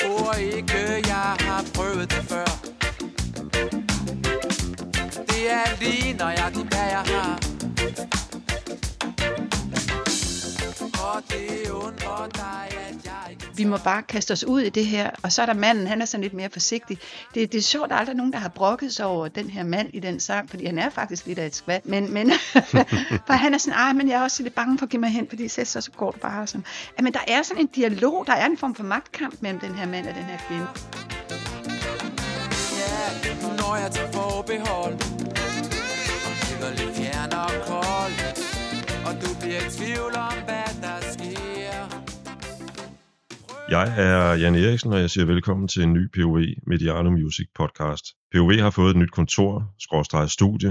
tror ikke, jeg har prøvet det før. Det er lige nøjagtigt, hvad jeg har. Og det undrer dig, at jeg ikke Vi må bare kaste os ud i det her, og så er der manden, han er sådan lidt mere forsigtig. Det, det er sjovt, at der er aldrig nogen, der har brokket sig over den her mand i den sang, fordi han er faktisk lidt af et skvat. Men, men for han er sådan, ej, men jeg er også lidt bange for at give mig hen, fordi så, så går det bare. Ja, men der er sådan en dialog, der er en form for magtkamp mellem den her mand og den her kvinde. Ja, når jeg tager forbehold Og lidt fjern og kold Og du bliver i tvivl om, hvad der Jeg er Jan Eriksen, og jeg siger velkommen til en ny POV Mediano Music podcast. POV har fået et nyt kontor, skråstreget studie.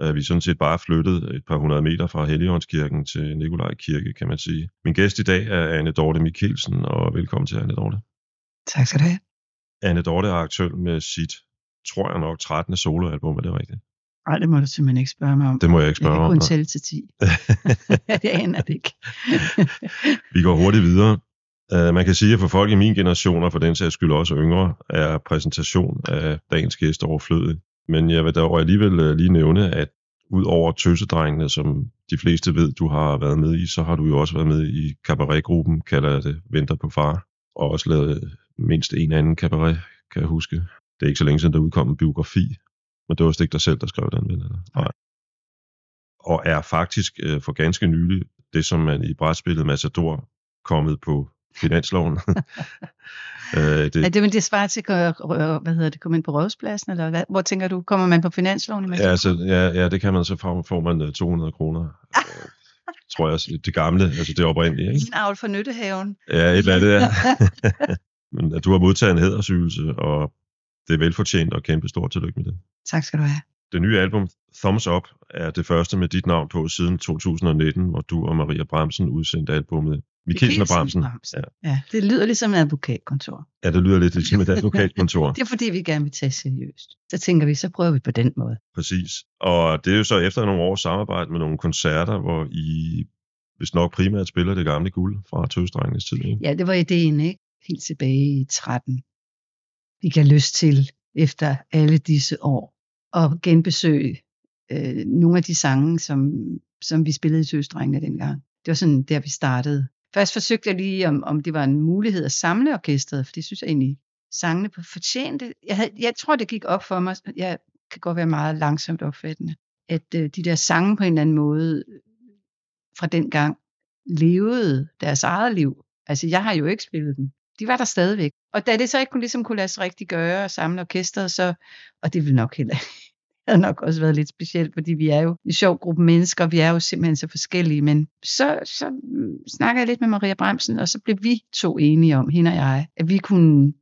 Øh, Vi er sådan set bare flyttet et par hundrede meter fra Helligåndskirken til Nikolaj Kirke, kan man sige. Min gæst i dag er Anne Dorte Mikkelsen, og velkommen til Anne Dorte. Tak skal du have. Anne Dorte er aktuel med sit, tror jeg nok, 13. soloalbum, er det rigtigt? Nej, det må du simpelthen ikke spørge mig om. Det må jeg ikke spørge jeg om. kan kun tælle til 10. det aner det ikke. Vi går hurtigt videre. Uh, man kan sige, at for folk i min generation, og for den sags skyld også yngre, er præsentation af dagens gæst overflødig. Men jeg vil dog alligevel uh, lige nævne, at ud over tøsedrengene, som de fleste ved, du har været med i, så har du jo også været med i cabaretgruppen, kalder jeg det, Venter på far, og også lavet mindst en anden cabaret, kan jeg huske. Det er ikke så længe siden, der udkom en biografi, men det var vist ikke dig selv, der skrev den, vel? Eller? Nej. Og er faktisk uh, for ganske nylig det, som man i brætspillet Matador kommet på finansloven. øh, det, Er det, men det svarer til, øh, hvad hedder det, komme ind på rådspladsen, eller hvad? hvor tænker du, kommer man på finansloven? i ja, altså, ja, ja, det kan man så få, får man øh, 200 kroner. Øh, tror jeg, det gamle, altså det oprindelige. Ikke? En avl for nyttehaven. Ja, et eller andet, ja. Men at du har modtaget en hædersygelse, og det er velfortjent og kæmpe stort tillykke med det. Tak skal du have. Det nye album, Thumbs Up, er det første med dit navn på siden 2019, hvor du og Maria Bremsen udsendte albumet Mikkelsen og Bremsen. Ja. ja, det lyder ligesom et advokatkontor. Ja, det lyder lidt ligesom et advokatkontor. Det er fordi, vi gerne vil tage seriøst. Så tænker vi, så prøver vi på den måde. Præcis. Og det er jo så efter nogle års samarbejde med nogle koncerter, hvor I hvis nok primært spiller det gamle guld fra tøstrengenes tid. Ikke? Ja, det var ideen, ikke? Helt tilbage i 13. Vi kan lyst til, efter alle disse år, at genbesøge øh, nogle af de sange, som, som vi spillede i tøstrengene dengang. Det var sådan, der vi startede. Først forsøgte jeg lige, om, om det var en mulighed at samle orkestret, for det synes jeg egentlig, sangene på fortjente. Jeg, havde, jeg tror, det gik op for mig, jeg kan godt være meget langsomt opfattende, at øh, de der sange på en eller anden måde øh, fra den gang levede deres eget liv. Altså, jeg har jo ikke spillet dem. De var der stadigvæk. Og da det så ikke kunne, ligesom kunne lade sig rigtig gøre og samle orkestret, så, og det ville nok heller havde nok også været lidt specielt, fordi vi er jo en sjov gruppe mennesker, vi er jo simpelthen så forskellige, men så, så mm, snakker jeg lidt med Maria Bremsen, og så blev vi to enige om, hende og jeg, at vi kunne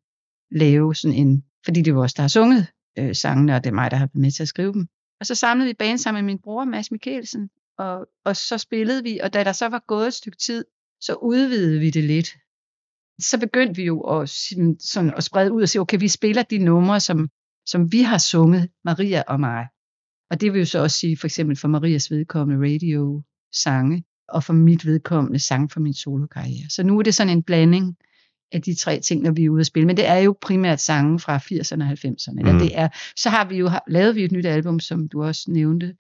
lave sådan en, fordi det var os, der har sunget øh, sangene, og det er mig, der har været med til at skrive dem. Og så samlede vi banen sammen med min bror, Mads Mikkelsen, og, og så spillede vi, og da der så var gået et stykke tid, så udvidede vi det lidt. Så begyndte vi jo at, sådan, at sprede ud og sige, okay, vi spiller de numre, som, som vi har sunget, Maria og mig. Og det vil jo så også sige, for eksempel for Marias vedkommende radio sange, og for mit vedkommende sang for min solokarriere. Så nu er det sådan en blanding af de tre ting, når vi er ude at spille. Men det er jo primært sange fra 80'erne og 90'erne. Mm. Eller det er, så har vi jo lavet vi et nyt album, som du også nævnte,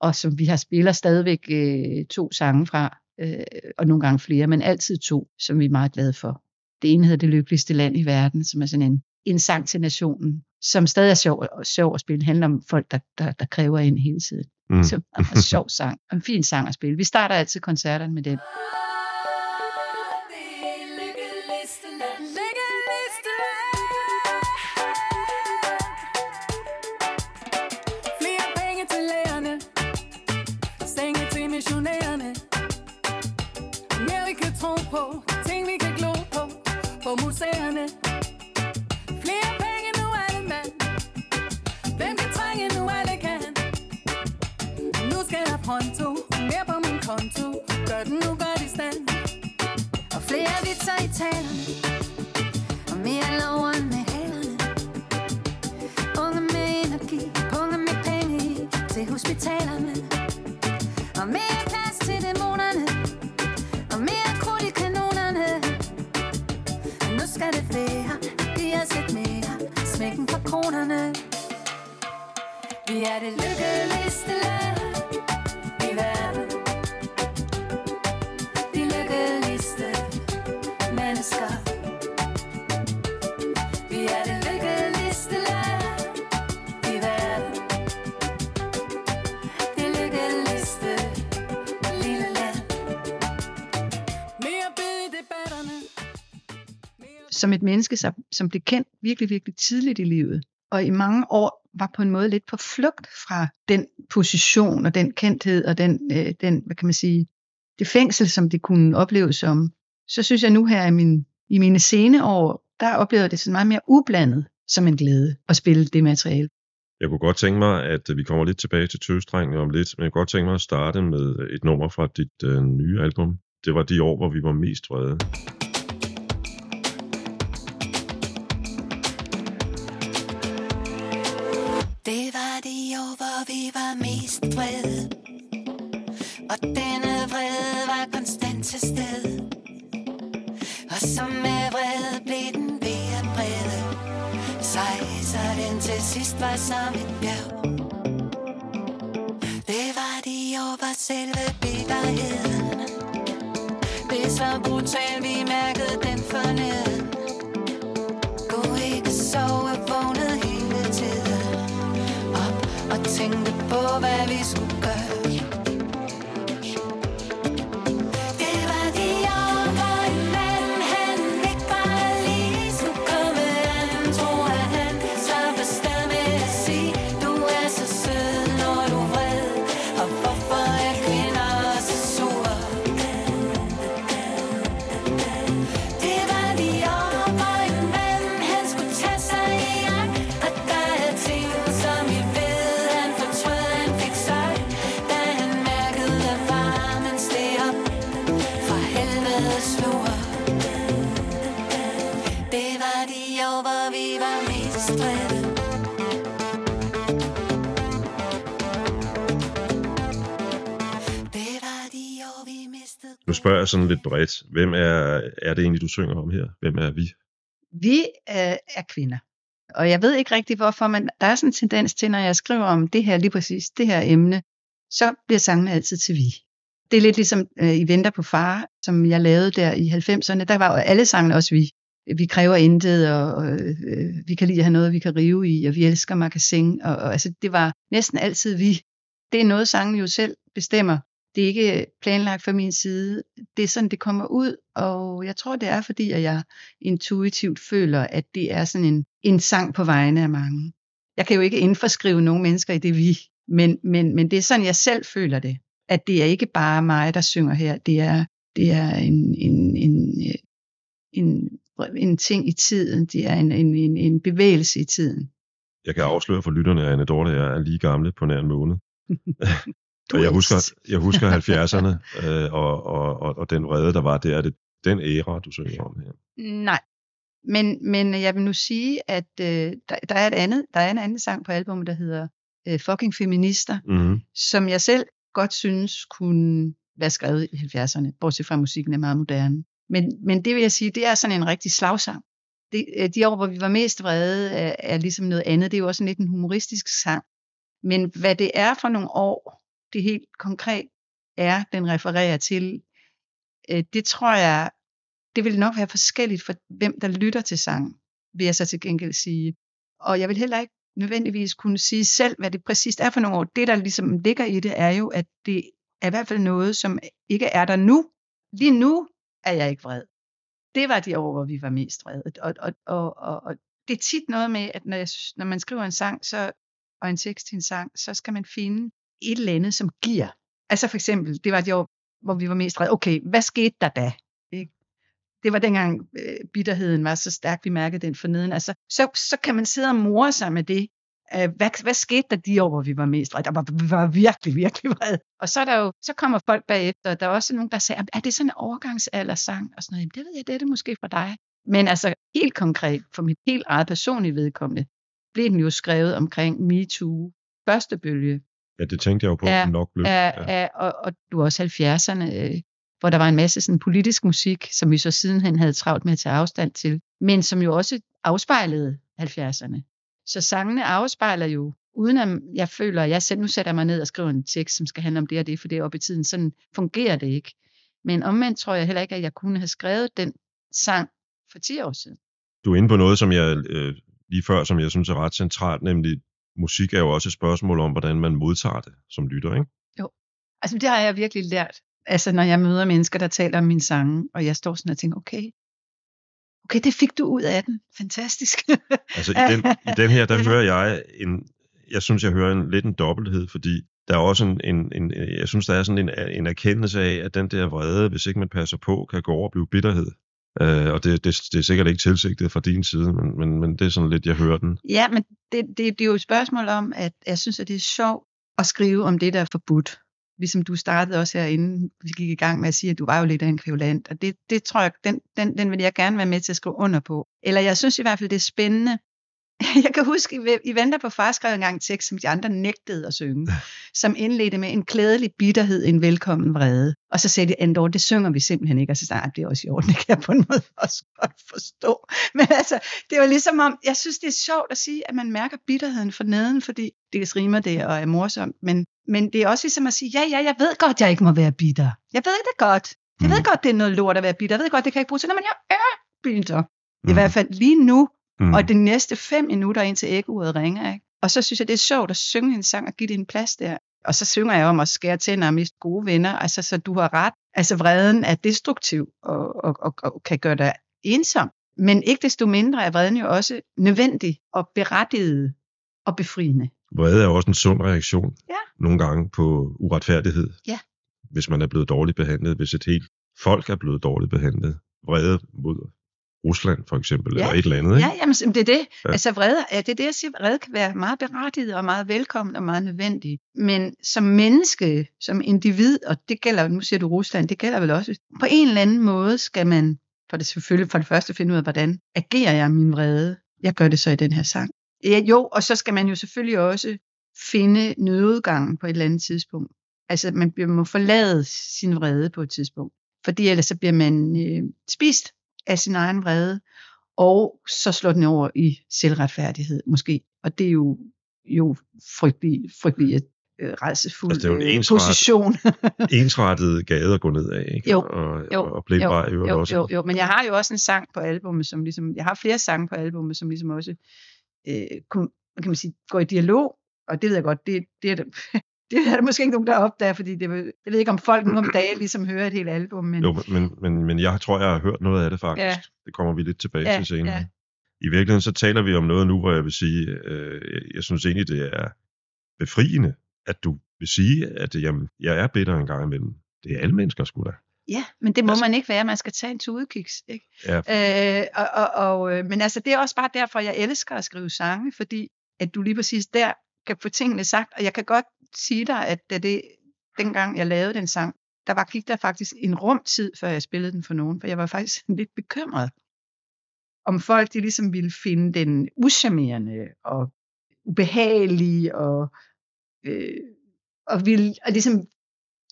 og som vi har spiller stadigvæk øh, to sange fra, øh, og nogle gange flere, men altid to, som vi er meget glade for. Det ene hedder Det lykkeligste land i verden, som er sådan en, en sang til nationen, som stadig er sjov, sjov at spille. Handler om folk, der, der, der kræver ind hele tiden. Mm. Så er en sjov sang, en fin sang at spille. Vi starter altid koncerterne med den. Som et menneske, som, blev kendt virkelig, virkelig tidligt i livet, og i mange år var på en måde lidt på flugt fra den position og den kendthed og den, øh, den hvad kan man sige, det fængsel, som det kunne opleves som, så synes jeg nu her i, min, i mine sene år, der oplever det sådan meget mere ublandet som en glæde at spille det materiale. Jeg kunne godt tænke mig, at øh, vi kommer lidt tilbage til tøvstrengene om lidt, men jeg kunne godt tænke mig at starte med et nummer fra dit øh, nye album. Det var de år, hvor vi var mest vrede. Vrede Og denne vrede var konstant til stede. Og som med vrede blev den ved at brede Sej, Så den til sidst var som et bjerg. Det var de år, hvor selve bitterheden Det så brutal, vi mærkede den. Spørger sådan lidt bredt. Hvem er, er det egentlig, du synger om her? Hvem er vi? Vi øh, er kvinder. Og jeg ved ikke rigtig hvorfor, men der er sådan en tendens til, når jeg skriver om det her, lige præcis det her emne, så bliver sangene altid til vi. Det er lidt ligesom øh, I Venter på far, som jeg lavede der i 90'erne. Der var jo alle sangene også vi. Vi kræver intet, og, og øh, vi kan lide at have noget, vi kan rive i, og vi elsker magasin. Og, og altså, det var næsten altid vi. Det er noget, sangen jo selv bestemmer. Det er ikke planlagt fra min side. Det er sådan, det kommer ud, og jeg tror, det er, fordi at jeg intuitivt føler, at det er sådan en, en sang på vegne af mange. Jeg kan jo ikke indforskrive nogen mennesker i det vi, men, men, men det er sådan, jeg selv føler det. At det er ikke bare mig, der synger her. Det er, det er en, en, en, en, en ting i tiden. Det er en, en, en, en bevægelse i tiden. Jeg kan afsløre for lytterne, at Anne Dorte er lige gamle på nær en måned. Du og jeg er husker, jeg husker 70'erne øh, og, og, og, og den vrede, der var der. Er det den æra, du synger om her? Nej. Men, men jeg vil nu sige, at øh, der, der, er et andet, der er en anden sang på albumet, der hedder øh, Fucking Feminister, Mm-hmm. som jeg selv godt synes kunne være skrevet i 70'erne, bortset fra at musikken er meget moderne. Men, men det vil jeg sige, det er sådan en rigtig slagsang. Det, øh, de år, hvor vi var mest vrede, er, er ligesom noget andet. Det er jo også en lidt en humoristisk sang. Men hvad det er for nogle år, det helt konkret er, den refererer til, øh, det tror jeg, det vil nok være forskelligt for hvem, der lytter til sang, vil jeg så til gengæld sige. Og jeg vil heller ikke nødvendigvis kunne sige selv, hvad det præcist er for nogle år. Det, der ligesom ligger i det, er jo, at det er i hvert fald noget, som ikke er der nu. Lige nu er jeg ikke vred. Det var de år, hvor vi var mest vrede. Og, og, og, og, og det er tit noget med, at når, jeg, når man skriver en sang, så, og en tekst til en sang, så skal man finde et eller andet, som giver. Altså for eksempel, det var de år, hvor vi var mest redde. Okay, hvad skete der da? Ikke? Det var dengang øh, bitterheden var så stærk, vi mærkede den forneden. Altså, så, så kan man sidde og more sig med det. Øh, hvad, hvad skete der de år, hvor vi var mest redde? Der var, vi var virkelig, virkelig vrede. Og så, er der jo, så kommer folk bagefter, og der er også nogen, der siger, er det sådan en overgangsaldersang? Og sådan noget, Jamen, det ved jeg, det er det måske for dig. Men altså helt konkret, for mit helt eget personlige vedkommende, blev den jo skrevet omkring MeToo, første bølge, Ja, det tænkte jeg jo på, Ja, nok blev. Ja, ja. Og, og du er også 70'erne. øh, hvor der var en masse sådan politisk musik, som vi så sidenhen havde travlt med at tage afstand til, men som jo også afspejlede 70'erne. Så sangene afspejler jo, uden at jeg føler, at jeg selv nu sætter mig ned og skriver en tekst, som skal handle om det og det, for det er oppe i tiden. Sådan fungerer det ikke. Men omvendt tror jeg heller ikke, at jeg kunne have skrevet den sang for 10 år siden. Du er inde på noget, som jeg øh, lige før, som jeg synes er ret centralt, nemlig musik er jo også et spørgsmål om, hvordan man modtager det som lytter, ikke? Altså det har jeg virkelig lært. Altså når jeg møder mennesker, der taler om min sange, og jeg står sådan og tænker, okay, okay, det fik du ud af den. Fantastisk. Altså i den, i den her, der hører jeg en, jeg synes, jeg hører en lidt en dobbelthed, fordi der er også en, en, en jeg synes, der er sådan en, en erkendelse af, at den der vrede, hvis ikke man passer på, kan gå over og blive bitterhed. Øh, og det, det, det er sikkert ikke tilsigtet fra din side, men, men, men det er sådan lidt, jeg hører den. Ja, men det, det, det er jo et spørgsmål om, at jeg synes, at det er sjovt at skrive om det, der er forbudt. Ligesom du startede også herinde, vi gik i gang med at sige, at du var jo lidt af en kvævlant, og det, det tror jeg, den, den, den vil jeg gerne være med til at skrive under på. Eller jeg synes i hvert fald, det er spændende. Jeg kan huske, I venter på far skrev engang en tekst, som de andre nægtede at synge, som indledte med en klædelig bitterhed, en velkommen vrede. Og så sagde de, Andor, det synger vi simpelthen ikke. Og så sagde jeg, det er også i orden, det kan jeg på en måde også godt forstå. Men altså, det var ligesom om, jeg synes, det er sjovt at sige, at man mærker bitterheden for neden, fordi det rimer det og er morsomt. Men, men det er også ligesom at sige, ja, ja, jeg ved godt, jeg ikke må være bitter. Jeg ved det godt. Jeg ved Mm. godt, det er noget lort at være bitter. Jeg ved godt, det kan jeg ikke bruge til noget, men jeg er bitter. I Mm. hvert fald lige nu, Mm. og de næste fem minutter indtil æggeuret ringer. Ikke? Og så synes jeg, det er sjovt at synge en sang og give det en plads der. Og så synger jeg om at skære tænder og miste gode venner. Altså, så du har ret. Altså, vreden er destruktiv og, og, og, og kan gøre dig ensom. Men ikke desto mindre er vreden jo også nødvendig og berettiget og befriende. Vrede er også en sund reaktion Ja. nogle gange på uretfærdighed. Ja. Hvis man er blevet dårligt behandlet, hvis et helt folk er blevet dårligt behandlet. Vrede mod Rusland for eksempel, Ja. eller et eller andet. Ikke? Ja, jamen, det er det. Ja. Altså vrede, ja, det er det, jeg siger. Vrede kan være meget berettiget og meget velkommen og meget nødvendig. Men som menneske, som individ, og det gælder, nu siger du Rusland, det gælder vel også, på en eller anden måde skal man, for det selvfølgelig for det første finde ud af, hvordan agerer jeg min vrede. Jeg gør det så i den her sang. Ja, jo, og så skal man jo selvfølgelig også finde nødudgangen på et eller andet tidspunkt. Altså man må forlade sin vrede på et tidspunkt. Fordi ellers så bliver man øh, spist af sin egen vrede, og så slår den over i selvretfærdighed måske. Og det er jo, jo frygtelig, frygtelig øh, rejsefuld Altså, det er jo en øh, ensret- position. Ensrettet gade at gå ned af, ikke? Jo, og, jo, og Playboy jo, jo, også. jo, jo, men jeg har jo også en sang på albumet, som ligesom, jeg har flere sange på albumet, som ligesom også, øh, kan man sige, går i dialog, og det ved jeg godt, det, det er der, det er der måske ikke nogen, der opdager, fordi det, jeg ved ikke, om folk nu om dagen ligesom hører et helt album, men Jo, men, men, men jeg tror, jeg har hørt noget af det faktisk. Ja. Det kommer vi lidt tilbage Ja, til senere. ja. I virkeligheden så taler vi om noget nu, hvor jeg vil sige, øh, jeg synes egentlig, det er befriende, at du vil sige, at jamen, jeg er bitter en gang imellem. Det er alle mennesker sgu da. ja, men det må Altså- man ikke være, man skal tage en tudekiks, ikke? Ja, Øh, og, og, og, øh, men altså, det er også bare derfor, jeg elsker at skrive sange, fordi at du lige præcis der kan få tingene sagt, og jeg kan godt sige dig, at da det, dengang jeg lavede den sang, der var, gik der faktisk en rumtid, før jeg spillede den for nogen, for jeg var faktisk lidt bekymret, om folk de ligesom ville finde den uschammerende og ubehagelig og, øh, og ville, og ligesom,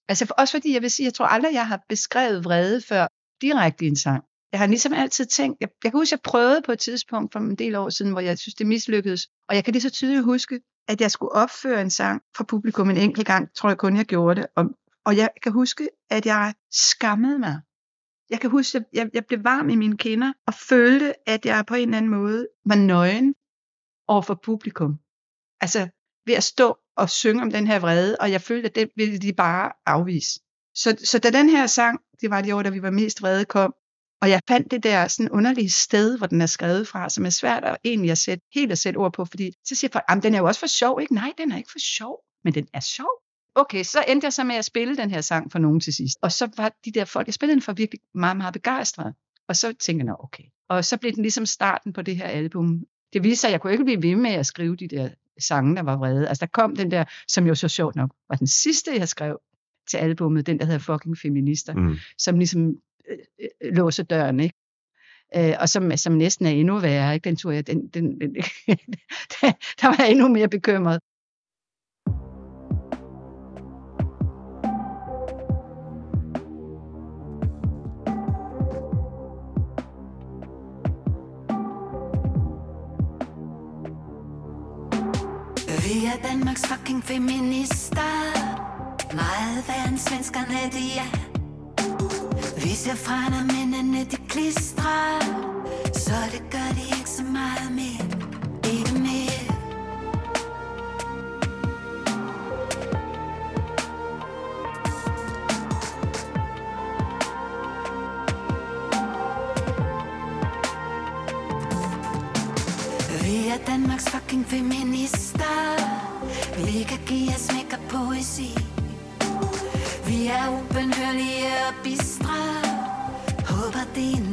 altså for, også fordi jeg vil sige, jeg tror aldrig, jeg har beskrevet vrede før direkte i en sang. Jeg har ligesom altid tænkt, jeg, jeg kan huske, jeg prøvede på et tidspunkt for en del år siden, hvor jeg synes, det mislykkedes. Og jeg kan lige så tydeligt huske, at jeg skulle opføre en sang for publikum en enkelt gang, tror jeg kun, jeg gjorde det. Og, og jeg kan huske, at jeg skammede mig. Jeg kan huske, at jeg, jeg blev varm i mine kinder, og følte, at jeg på en eller anden måde var nøgen over for publikum. Altså ved at stå og synge om den her vrede, og jeg følte, at det ville de bare afvise. Så, så da den her sang, det var de år, da vi var mest vrede, kom, og jeg fandt det der sådan underlige sted, hvor den er skrevet fra, som er svært at egentlig at sætte, helt at sætte ord på, fordi så siger folk, "Jamen, den er jo også for sjov, ikke? Nej, den er ikke for sjov, men den er sjov. Okay, så endte jeg så med at spille den her sang for nogen til sidst. Og så var de der folk, jeg spillede den for virkelig meget, meget begejstrede. Og så tænkte jeg, "Nå, okay. Og så blev den ligesom starten på det her album. Det viste sig, at jeg kunne ikke blive ved med at skrive de der sange, der var vrede. Altså der kom den der, som jo så sjovt nok var den sidste, jeg skrev til albummet, den der hedder Fucking Feminister mm. som ligesom øh, øh, øh låse døren, ikke? Øh, og som, som næsten er endnu værre, ikke? Den tror jeg, den, den, den, der var jeg endnu mere bekymret. Vi er Danmarks fucking feminister Meget værre end svenskerne, de er vi ser fra, når mændene de klistrer. Så det gør de ikke så meget mere. Ikke mere. Vi er Danmarks fucking feminister. Vi kan give os mega poesi Vi er ubenhørlige og nothing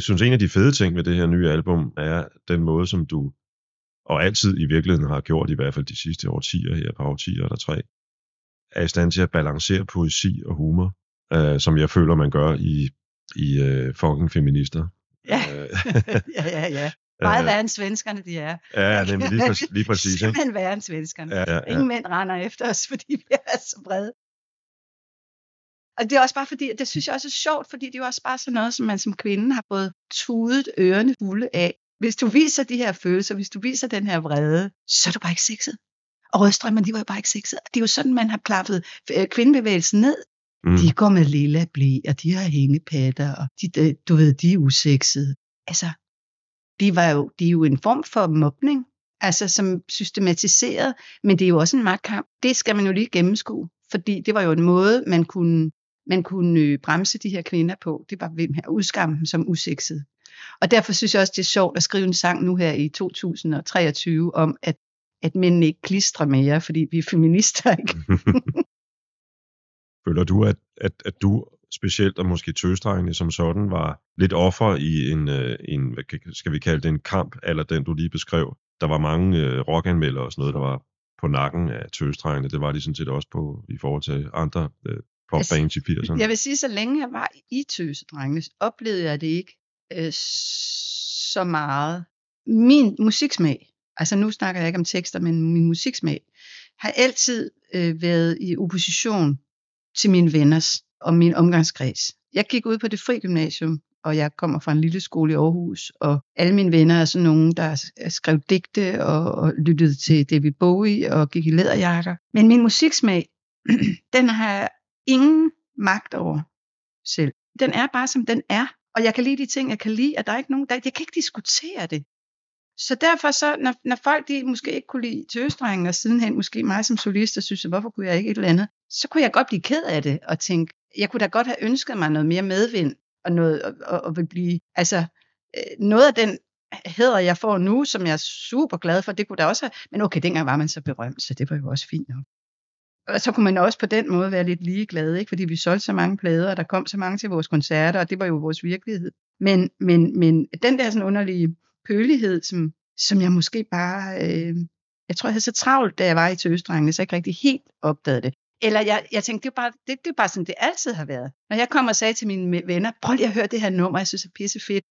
Jeg synes, en af de fede ting ved det her nye album er den måde, som du, og altid i virkeligheden har gjort, i hvert fald de sidste årtier her, par årtier eller tre, er i stand til at balancere poesi og humor, øh, som jeg føler, man gør i, i øh, fucking feminister. Ja, Øh, ja, ja. ja. Meget værre end svenskerne, de er. ja, nemlig lige, præcis, lige præcis. Ikke? Simpelthen værre end svenskerne. Ja, ja, ja. Ingen mænd render efter os, fordi vi er så brede. Og det er også bare fordi, det synes jeg også er sjovt, fordi det er jo også bare sådan noget, som man som kvinde har fået tudet ørerne fulde af. Hvis du viser de her følelser, hvis du viser den her vrede, så er du bare ikke sexet. Og rødstrømmen, de var jo bare ikke sexet. Det er jo sådan, man har klappet øh, kvindebevægelsen ned. Mm. De går med lilla blæ, og de har hængepatter, og de, øh, du ved, de er usexede. Altså, de, var jo, de er jo en form for mobning, altså som systematiseret, men det er jo også en magtkamp. Det skal man jo lige gennemskue, fordi det var jo en måde, man kunne, man kunne øh, bremse de her kvinder på. Det var ved at udskamme dem som usexede. Og derfor synes jeg også, det er sjovt at skrive en sang nu her i 2023 om, at, at mændene ikke klistrer mere, fordi vi er feminister, ikke? Føler du, at, at, at du specielt, og måske tøstrengene som sådan, var lidt offer i en, øh, en, hvad skal vi kalde det, en kamp, eller den du lige beskrev? Der var mange øh, rockanmeldere og sådan noget, der var på nakken af tøstrengene. Det var de sådan set også på i forhold til andre øh, popbands i 80'erne. Jeg vil sige, så længe jeg var i Tøsedrengene, oplevede jeg det ikke øh, så meget. Min musiksmag, altså nu snakker jeg ikke om tekster, men min musiksmag, har altid øh, været i opposition til mine venners og min omgangskreds. Jeg gik ud på det fri gymnasium, og jeg kommer fra en lille skole i Aarhus, og alle mine venner er sådan nogen, der skrev digte og, og lyttede til David Bowie og gik i læderjakker. Men min musiksmag, den har jeg ingen magt over selv. Den er bare, som den er. Og jeg kan lide de ting, jeg kan lide, og der er ikke nogen, der, jeg kan ikke diskutere det. Så derfor så, når, når folk de måske ikke kunne lide tøstrengen, og sidenhen måske mig som solist, og synes, hvorfor kunne jeg ikke et eller andet, så kunne jeg godt blive ked af det, og tænke, jeg kunne da godt have ønsket mig noget mere medvind, og noget, og, og, og vil blive, altså, øh, noget af den hæder, jeg får nu, som jeg er super glad for, det kunne da også have, men okay, dengang var man så berømt, så det var jo også fint nok. Og så kunne man også på den måde være lidt ligeglad, ikke? fordi vi solgte så mange plader, og der kom så mange til vores koncerter, og det var jo vores virkelighed. Men, men, men den der sådan underlige kølighed, som, som jeg måske bare, øh, jeg tror jeg havde så travlt, da jeg var i Tøstrengene, så jeg ikke rigtig helt opdagede det. Eller jeg, jeg tænkte, det er, bare, det, det er bare sådan, det altid har været. Når jeg kom og sagde til mine venner, prøv lige at høre det her nummer, jeg synes er pisse fedt,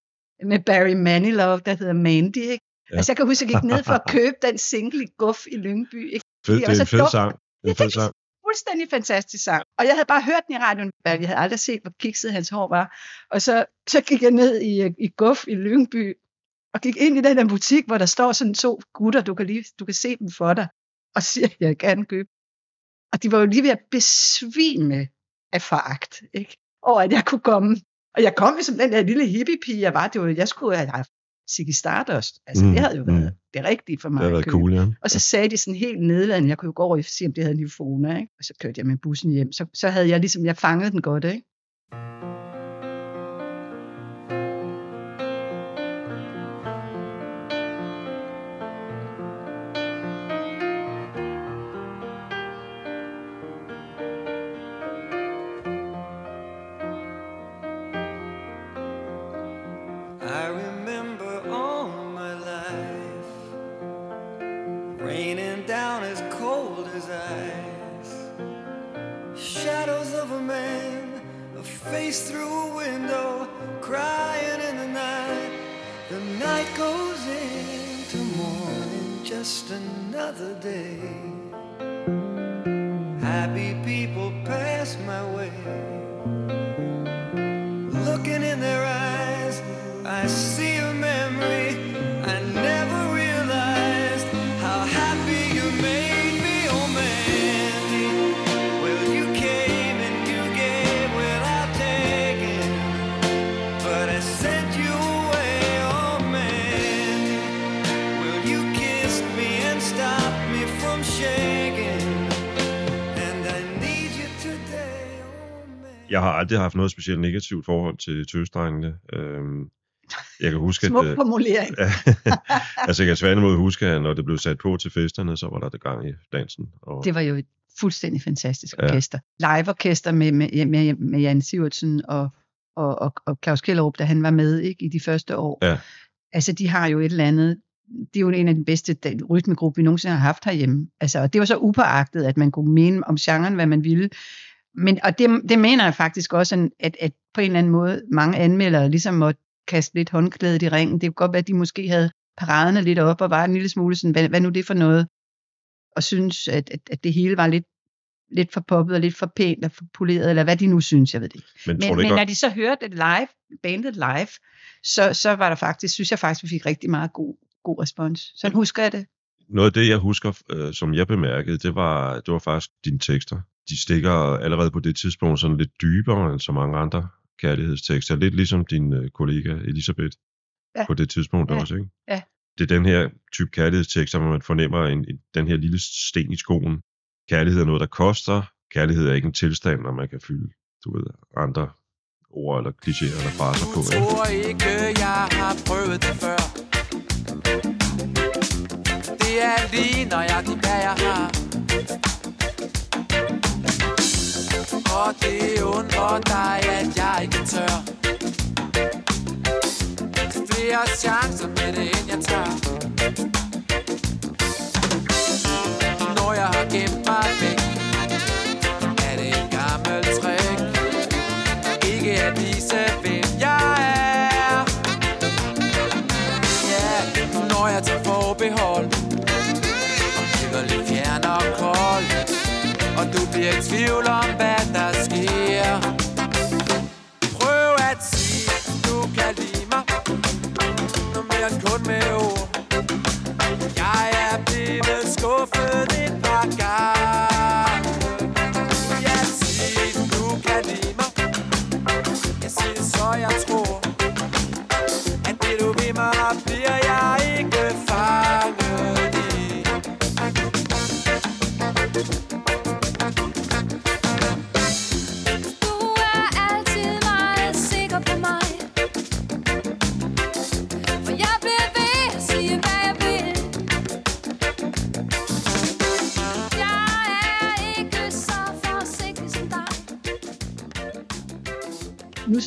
med Barry Manilow, der hedder Mandy. Ikke? Ja. Altså jeg kan huske, at jeg gik ned for at købe den single i Guff i Lyngby. Ikke? Fed, det det er en fed dumt. sang. Det er en fed sang. fuldstændig fantastisk sang. Og jeg havde bare hørt den i radioen, men jeg havde aldrig set, hvor kikset hans hår var. Og så, så gik jeg ned i, i Guff i Lyngby, og gik ind i den der butik, hvor der står sådan to gutter, du kan, lige, du kan se dem for dig, og siger, at jeg gerne købe. Og de var jo lige ved at besvime af foragt, ikke? over at jeg kunne komme. Og jeg kom som den der lille hippie-pige, jeg var. Det var, jeg skulle have haft Ziggy Stardust. Altså, Mm, det havde jo været mm. det rigtige for Det mig. har at været cool, ja. Og så sagde de sådan helt nedladende, jeg kunne jo gå over og se, om det havde nifoner, ikke? Og så kørte jeg med bussen hjem. Så, så havde jeg ligesom, jeg fangede den godt, ikke? Aldrig haft noget specielt negativt forhold til tøsdrengene. Øhm, jeg kan huske, Smuk at... øh, formulering. altså, jeg kan tværtimod huske, at når det blev sat på til festerne, så var der det gang i dansen. Og, Det var jo et fuldstændig fantastisk Ja. orkester. Live-orkester med, med, med, med Jan Sivertsen og, og, og, og Claus Kellerup, da han var med ikke, i de første år. Ja. Altså, de har jo et eller andet det er jo en af de bedste rytmegrupper, vi nogensinde har haft herhjemme. Altså, og det var så upåagtet, at man kunne mene om genren, hvad man ville. Men, og det, det mener jeg faktisk også, at, at på en eller anden måde, mange anmeldere ligesom måtte kaste lidt håndklædet i ringen. Det kunne godt være, at de måske havde paraderne lidt op og var en lille smule sådan, hvad, hvad nu det for noget? Og synes, at, at, at det hele var lidt, lidt for poppet og lidt for pænt og for poleret, eller hvad de nu synes, jeg ved det ikke. men, Men, men når de så hørte det live, bandet live, så, så var der faktisk, synes jeg faktisk, vi fik rigtig meget god, god respons. Sådan husker jeg det. noget af det, jeg husker, øh, som jeg bemærkede, det var, det var faktisk dine tekster. De stikker allerede på det tidspunkt sådan lidt dybere end så mange andre kærlighedstekster. Lidt ligesom din øh, kollega Elisabeth Ja. på det tidspunkt Ja. også, ikke? Ja. Det er den her type kærlighedstekster, hvor man fornemmer en, en, den her lille sten i skoen. Kærlighed er noget, der koster. Kærlighed er ikke en tilstand, når man kan fylde du ved, andre ord eller klichéer eller fraser på. Du Ikke? tror ikke, jeg har prøvet det før Det er lige nøjagtigt, hvad jeg har Og det undrer dig, at jeg ikke tør. Flere chancer med det, end jeg tør. Når jeg har gemt mig væk Er det en gammel trick. Ikke at vise, hvem jeg er. Ja, yeah. når jeg tager forbehold Og bliver lidt fjern og kold Og du bliver i tvivl om,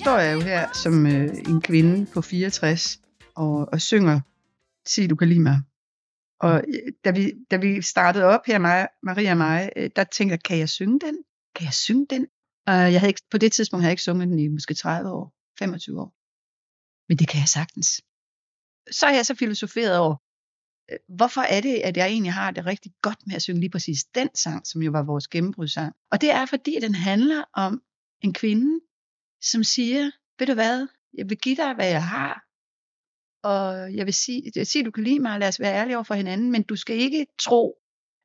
står jeg jo her som øh, en kvinde på 64 og, og synger Sig du kan lide mig. Og øh, da vi, da vi startede op her, mig, Maria og mig, øh, der tænkte jeg, kan jeg synge den? Kan jeg synge den? Og jeg havde ikke, på det tidspunkt havde jeg ikke sunget den i måske 30 år, 25 år. Men det kan jeg sagtens. Så har jeg så filosoferet over, øh, hvorfor er det, at jeg egentlig har det rigtig godt med at synge lige præcis den sang, som jo var vores gennembrudssang. Og det er, fordi den handler om en kvinde, som siger, ved du hvad, jeg vil give dig, hvad jeg har, og jeg vil sige, jeg siger, du kan lide mig, lad os være ærlige over for hinanden, men du skal ikke tro,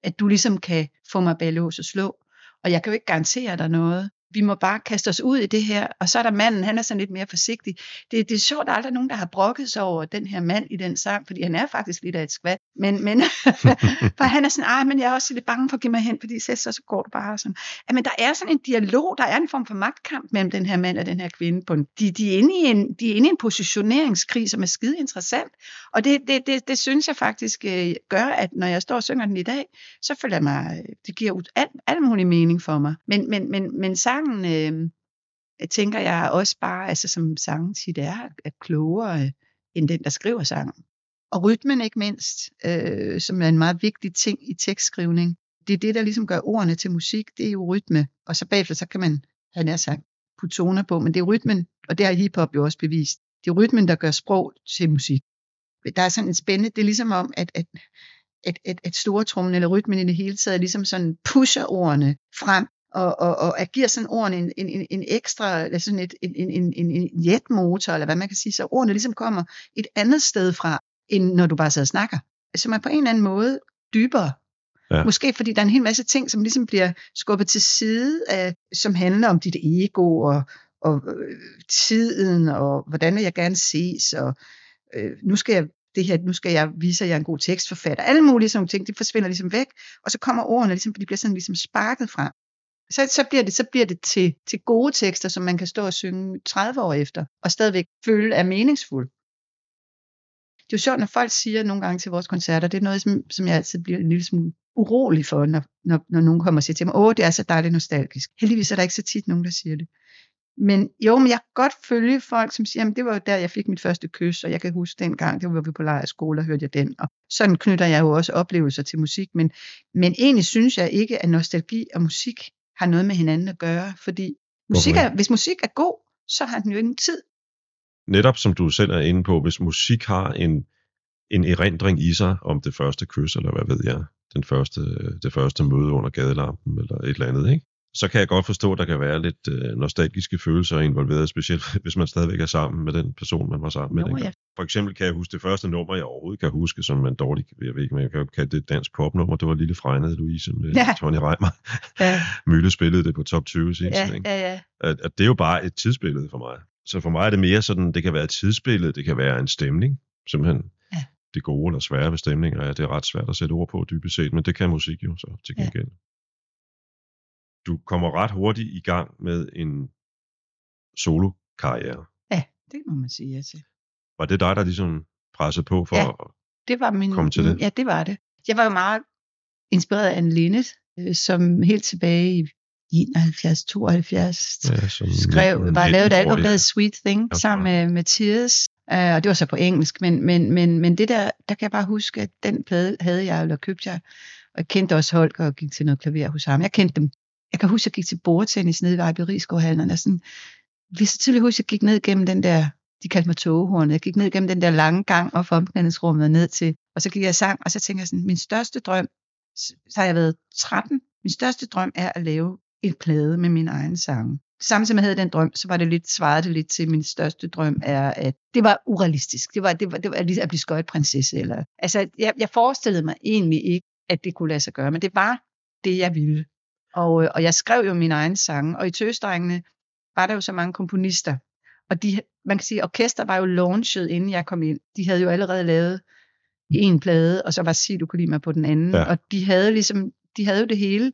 at du ligesom kan få mig bag lås og slå, og jeg kan jo ikke garantere dig noget. Vi må bare kaste os ud i det her, og så er der manden, han er sådan lidt mere forsigtig. Det, det er sjovt, at der er aldrig nogen, der har brokket sig over den her mand i den sang, fordi han er faktisk lidt af et skvat. Men, men for han er sådan, ej, men jeg er også lidt bange for at give mig hen, fordi så, så, så går du bare sådan. Ja, men der er sådan en dialog, der er en form for magtkamp mellem den her mand og den her kvinde. På en, de, de, er inde i en, de er inde i en positioneringskrig, som er skide interessant. Og det, det, det, det synes jeg faktisk øh, gør, at når jeg står og synger den i dag, så føler jeg mig, øh, det giver ud alt, alt mulig mening for mig. Men, men, men, men sangen, øh, tænker jeg også bare, altså som sangen tit er, er klogere øh, end den, der skriver sangen. Og rytmen ikke mindst, øh, som er en meget vigtig ting i tekstskrivning. Det er det, der ligesom gør ordene til musik, det er jo rytme. Og så bagefter, så kan man han er sagt, putte toner på, men det er rytmen, og det har hiphop jo også bevist. Det er rytmen, der gør sprog til musik. Der er sådan en spændende, det er ligesom om, at, at, at, at, at store trummen eller rytmen i det hele taget ligesom sådan pusher ordene frem, og, og, og at giver sådan ordene en, en, en, en ekstra, sådan et, en, en, en, en jetmotor, eller hvad man kan sige, så ordene ligesom kommer et andet sted fra, end når du bare sidder og snakker. Så man på en eller anden måde dybere. Ja. Måske fordi der er en hel masse ting, som ligesom bliver skubbet til side, af, som handler om dit ego, og, og øh, tiden, og hvordan vil jeg gerne ses, og øh, nu skal jeg det her, nu skal jeg vise, at jeg er en god tekstforfatter. Alle mulige sådan nogle ting, det forsvinder ligesom væk, og så kommer ordene, ligesom, de bliver sådan ligesom sparket frem. Så, så, bliver det, så bliver det til, til gode tekster, som man kan stå og synge 30 år efter, og stadigvæk føle er meningsfuld. Det er jo sjovt, når folk siger nogle gange til vores koncerter, det er noget, som, som jeg altid bliver en lille smule urolig for, når, når, når nogen kommer og siger til mig, åh, det er så dejligt nostalgisk. Heldigvis er der ikke så tit nogen, der siger det. Men jo, men jeg kan godt følge folk, som siger, at det var jo der, jeg fik mit første kys, og jeg kan huske dengang, det var vi på lejerskole, og hørte jeg den. Og sådan knytter jeg jo også oplevelser til musik, men, men egentlig synes jeg ikke, at nostalgi og musik har noget med hinanden at gøre, fordi musik er, hvis musik er god, så har den jo ingen tid. Netop som du selv er inde på, hvis musik har en, en erindring i sig om det første kys, eller hvad ved jeg, den første, det første møde under gadelampen, eller et eller andet, ikke? Så kan jeg godt forstå, at der kan være lidt øh, nostalgiske følelser involveret, specielt hvis man stadigvæk er sammen med den person, man var sammen med. Nå, ja. For eksempel kan jeg huske det første nummer, jeg overhovedet kan huske, som man dårligt, jeg ved ikke, men jeg kan kalde det et dansk popnummer, det var Lille Fregnede Louise med Ja. Tony Reimer. Ja, Mølle spillede det på top 20 sin ja, ikke? ja, ja. At, at det er jo bare et tidsbillede for mig. Så for mig er det mere sådan, det kan være et tidsbillede, det kan være en stemning, simpelthen. Ja. Det gode eller svære ved stemninger, ja, det er ret svært at sætte ord på dybest set, men det kan musik jo så til Ja. Du kommer ret hurtigt i gang med en solo-karriere. Det må man sige ja til. Var det dig, der ligesom pressede på for Ja. at Det var min, Kom til det. Ja, det var det. Jeg var jo meget inspireret af Anne Linnet, øh, som helt tilbage i 71, 72 ja, som skrev, var lavet et album, der hedder Sweet Thing, Ja, sammen med, med Tears, uh, og det var så på engelsk, men, men, men, men det der, der kan jeg bare huske, at den plade havde jeg, eller købte jeg, og jeg kendte også Holger og gik til noget klaver hos ham. Jeg kendte dem. Jeg kan huske, at jeg gik til bordtennis nede ved Vejberiskovhallen, og sådan, hvis jeg tydeligt huske, at jeg gik ned gennem den der, de kaldte mig togehornet, jeg gik ned gennem den der lange gang og for omklædningsrummet og ned til, og så gik jeg sang, og så tænkte jeg sådan, min største drøm, så har jeg været 13, min største drøm er at lave en plade med min egen sang. Samtidig med at jeg havde den drøm, så var det lidt, svarede det lidt til, min største drøm er, at det var urealistisk. Det var, det var, det var ligesom at blive skøjtprinsesse. Eller, altså, jeg, jeg forestillede mig egentlig ikke, at det kunne lade sig gøre, men det var det, jeg ville. Og, øh, og jeg skrev jo mine egne sange, og i Tøsdrengene var der jo så mange komponister. Og de, man kan sige, orkester var jo launchet, inden jeg kom ind. De havde jo allerede lavet en plade, og så var Sig, du kunne lide mig på den anden. Ja. Og de havde ligesom, de havde jo det hele.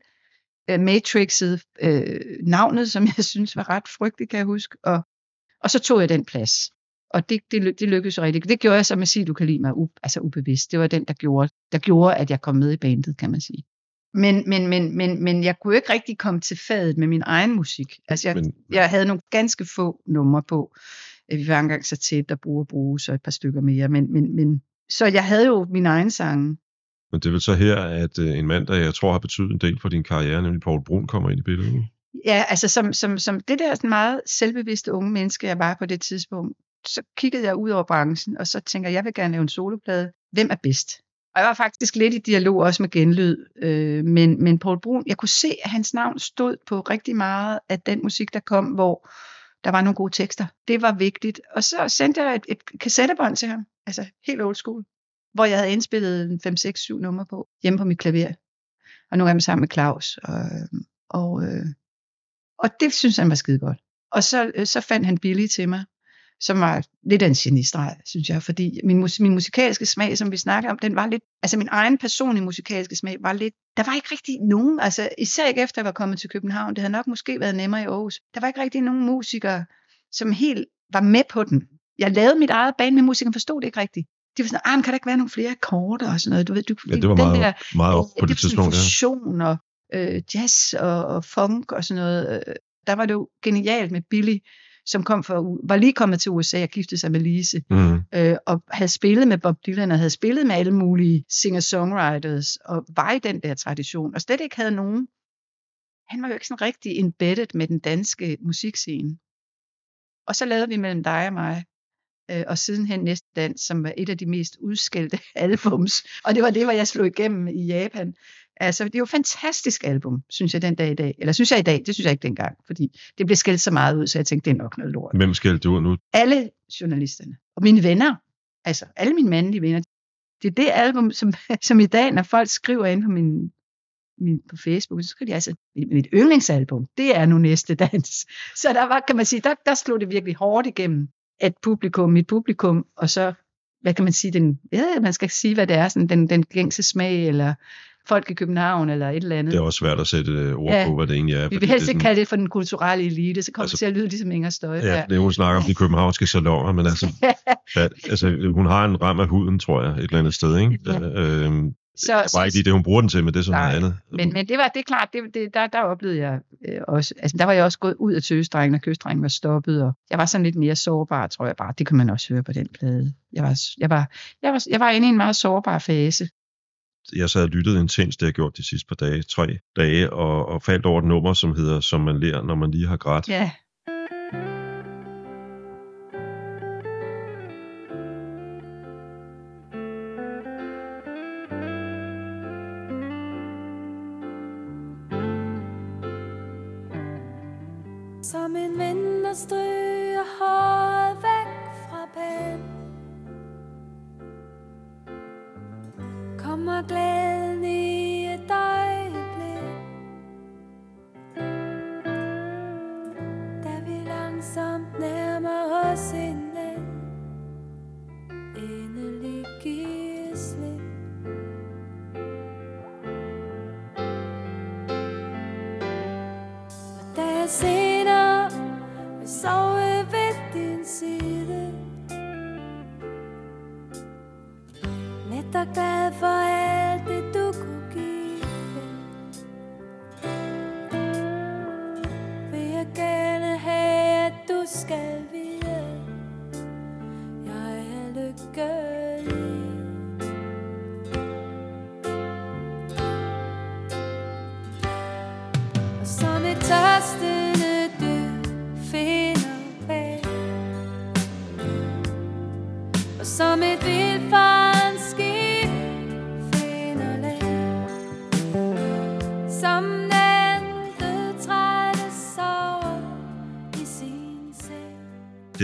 Uh, Matrixet, øh, navnet, som jeg synes var ret frygteligt, kan jeg huske. Og, og så tog jeg den plads. Og det, det, det lykkedes jo rigtig. Det gjorde jeg så med Sig, du kan lide mig, u, altså ubevidst. Det var den, der gjorde, der gjorde, at jeg kom med i bandet, kan man sige. Men, men, men, men, men jeg kunne ikke rigtig komme til fadet med min egen musik. Altså jeg, Men- jeg havde nogle ganske få numre på. Vi var engang så tæt, der bruger bruge så et par stykker mere. Men, men, men, så jeg havde jo min egen sange. Men det er vel så her, at øh, en mand, der jeg tror har betydet en del for din karriere, nemlig Paul Brun, kommer ind i billedet. Ja, altså som, som, som det der sådan meget selvbevidste unge menneske, jeg var på det tidspunkt, så kiggede jeg ud over branchen, og så tænker jeg, jeg vil gerne lave en soloplade. Hvem er bedst? Og jeg var faktisk lidt i dialog også med genlyd, øh, men, men Paul Brun, jeg kunne se, at hans navn stod på rigtig meget af den musik, der kom, hvor der var nogle gode tekster. Det var vigtigt. Og så sendte jeg et, et kassettebånd til ham, altså helt old school, hvor jeg havde indspillet 5, 6, 7 numre på, hjemme på mit klaver. Og nu er jeg sammen med Claus. Og, og, øh, og det synes han var skide godt. Og så, øh, så fandt han Billy til mig, som var lidt af en genistreg, synes jeg, fordi min, mus, min musikalske smag, som vi snakker om, den var lidt, altså min egen personlige musikalske smag var lidt, der var ikke rigtig nogen, altså især ikke efter jeg var kommet til København, det havde nok måske været nemmere i Aarhus, der var ikke rigtig nogen musikere, som helt var med på den. Jeg lavede mit eget band med musikere, forstod det ikke rigtigt. De var sådan, ah, men kan der ikke være nogle flere akkorder og sådan noget? Du ved, du, Ja, det var den meget, der, meget op på det det var sådan tidspunkt. Ja. fusion og øh, jazz og, og funk og sådan noget. Øh, Der var det jo genialt med Billy, som kom for, var lige kommet til USA og giftede sig med Lise, Mm. øh, og havde spillet med Bob Dylan, og havde spillet med alle mulige singer-songwriters, og var i den der tradition, og slet ikke havde nogen han var jo ikke sådan rigtig embedded med den danske musikscene. Og så lavede vi mellem dig og mig, øh, og sidenhen Næste Dans, som var et af de mest udskældte albums. Og det var det, hvor jeg slog igennem i Japan. Altså, det er jo et fantastisk album, synes jeg den dag i dag. Eller synes jeg i dag, det synes jeg ikke dengang, fordi det blev skældt så meget ud, så jeg tænkte, det er nok noget lort. Hvem skældte du ud nu? Alle journalisterne, og mine venner, altså alle mine mandlige venner, det er det album, som, som i dag, når folk skriver ind på min, min på Facebook, så skriver de altså, mit yndlingsalbum, det er nu næste dans. Så der var, kan man sige, der, der slog det virkelig hårdt igennem, at publikum, mit publikum, og så, hvad kan man sige, den, ja, man skal sige, hvad det er, sådan den, den gængse smag, eller folk i København, eller et eller andet. Det er også svært at sætte øh, ord Ja. på, hvad det egentlig er. Vi vil helst ikke sådan- kalde det for den kulturelle elite, så kommer Altså- det til at lyde ligesom Inger Støjberg. Ja, det er, hun snakker om de københavnske salonger, men altså, ja, altså, hun har en ram af huden, tror jeg, et eller andet sted, ikke? Ja. Øhm, så, det var ikke lige det, hun bruger den til, men det er så Nej, noget andet. Men, men det var det er klart, det, det, der, der oplevede jeg øh, også, altså der var jeg også gået ud af tøsdrengen, og kystdrengen var stoppet, og jeg var sådan lidt mere sårbar, tror jeg bare. Det kan man også høre på den plade. Jeg var, jeg var, jeg var, jeg var inde i en meget sårbar fase jeg så havde lyttede intens, det jeg gjort de sidste par dage, tre dage, og, og faldt over et nummer, som hedder Som man lærer, når man lige har grædt. Ja, Yeah. Og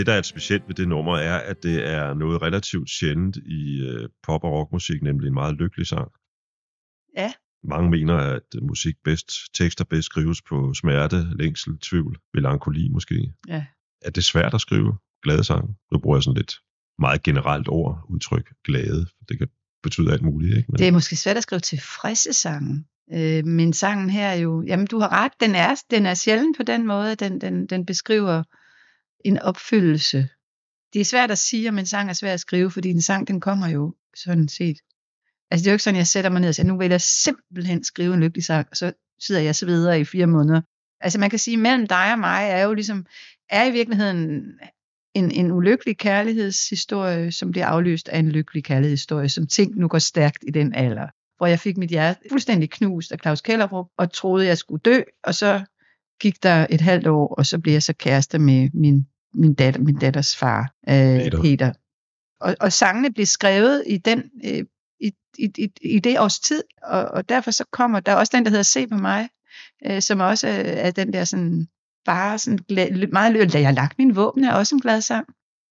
Det, der er specielt ved det nummer, er, at det er noget relativt sjældent i øh, pop- og rockmusik, nemlig en meget lykkelig sang. Ja. Mange mener, at musik bedst, tekster bedst skrives på smerte, længsel, tvivl, melankoli måske. Ja. Er det svært at skrive glade sange? Nu bruger jeg sådan lidt meget generelt ord, udtryk, glade. Det kan betyde alt muligt, ikke? Men, det er måske svært at skrive tilfredse sange. Øh, men sangen her er jo, jamen du har ret, den er, den er sjælden på den måde, den, den, den beskriver en opfyldelse. Det er svært at sige, om en sang er svær at skrive, fordi en sang, den kommer jo sådan set. Altså det er jo ikke sådan, jeg sætter mig ned og siger, nu vil jeg simpelthen skrive en lykkelig sang, og så sidder jeg så videre i fire måneder. Altså man kan sige, mellem dig og mig er jo ligesom, er i virkeligheden en, en ulykkelig kærlighedshistorie, som bliver afløst af en lykkelig kærlighedshistorie, som ting nu går stærkt i den alder. Hvor jeg fik mit hjerte fuldstændig knust af Claus Kellerup, og troede, jeg skulle dø, og så gik der et halvt år, og så blev jeg så kæreste med min, min, datter, min datters far, øh, Peter. Peter. Og, og sangene blev skrevet i den øh, i, i, i, i det års tid, og, og derfor så kommer der også den, der hedder Se på mig, øh, som også er, er den der sådan, bare sådan glad, meget lykkelig, jeg har lagt min våben, er også en glad sang.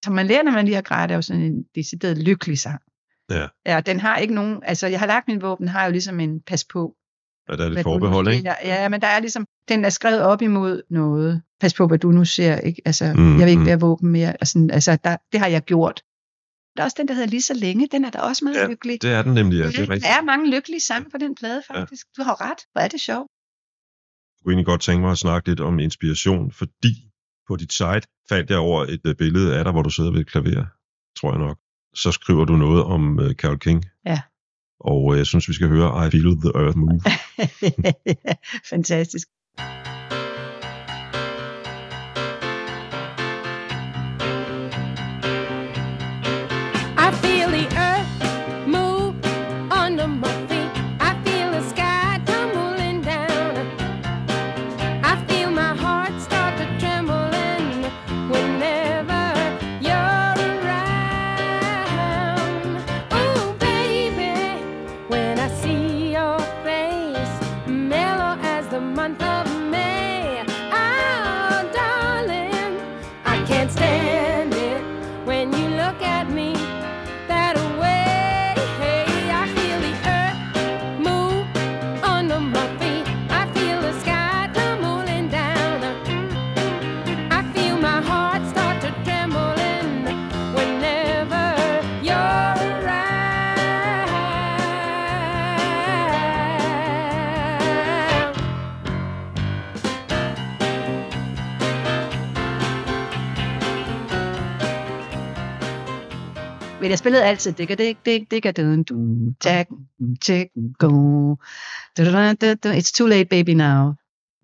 Som man lærer, når man lige har grædt, er jo sådan en decideret lykkelig sang. Ja. Ja, den har ikke nogen, altså jeg har lagt min våben, har jo ligesom en pas på. Og der er du nu forbehold, ikke? Ja, men der er ligesom, den er skrevet op imod noget. Pas på, hvad du nu ser, ikke? Altså, Mm, jeg vil ikke mm. være våben mere. Altså, altså der, det har jeg gjort. Der er også den, der hedder Lige så længe, den er da også meget Ja, lykkelig. Det er den nemlig, ja. Det er der rigtigt. er mange lykkelige sange på den plade, faktisk. Ja. Du har ret. Hvor er det sjovt. Jeg kunne egentlig godt tænke mig at snakke lidt om inspiration, fordi på dit site faldt jeg over et øh, billede af dig, hvor du sidder ved et klaver, tror jeg nok. Så skriver du noget om uh, Carole King. Ja. Og øh, jeg synes, vi skal høre I Feel the Earth Move. Fantastisk. Men jeg spillede altid digga dig dig digga dun dun jack check go. Du, du, du, du, It's too late baby now.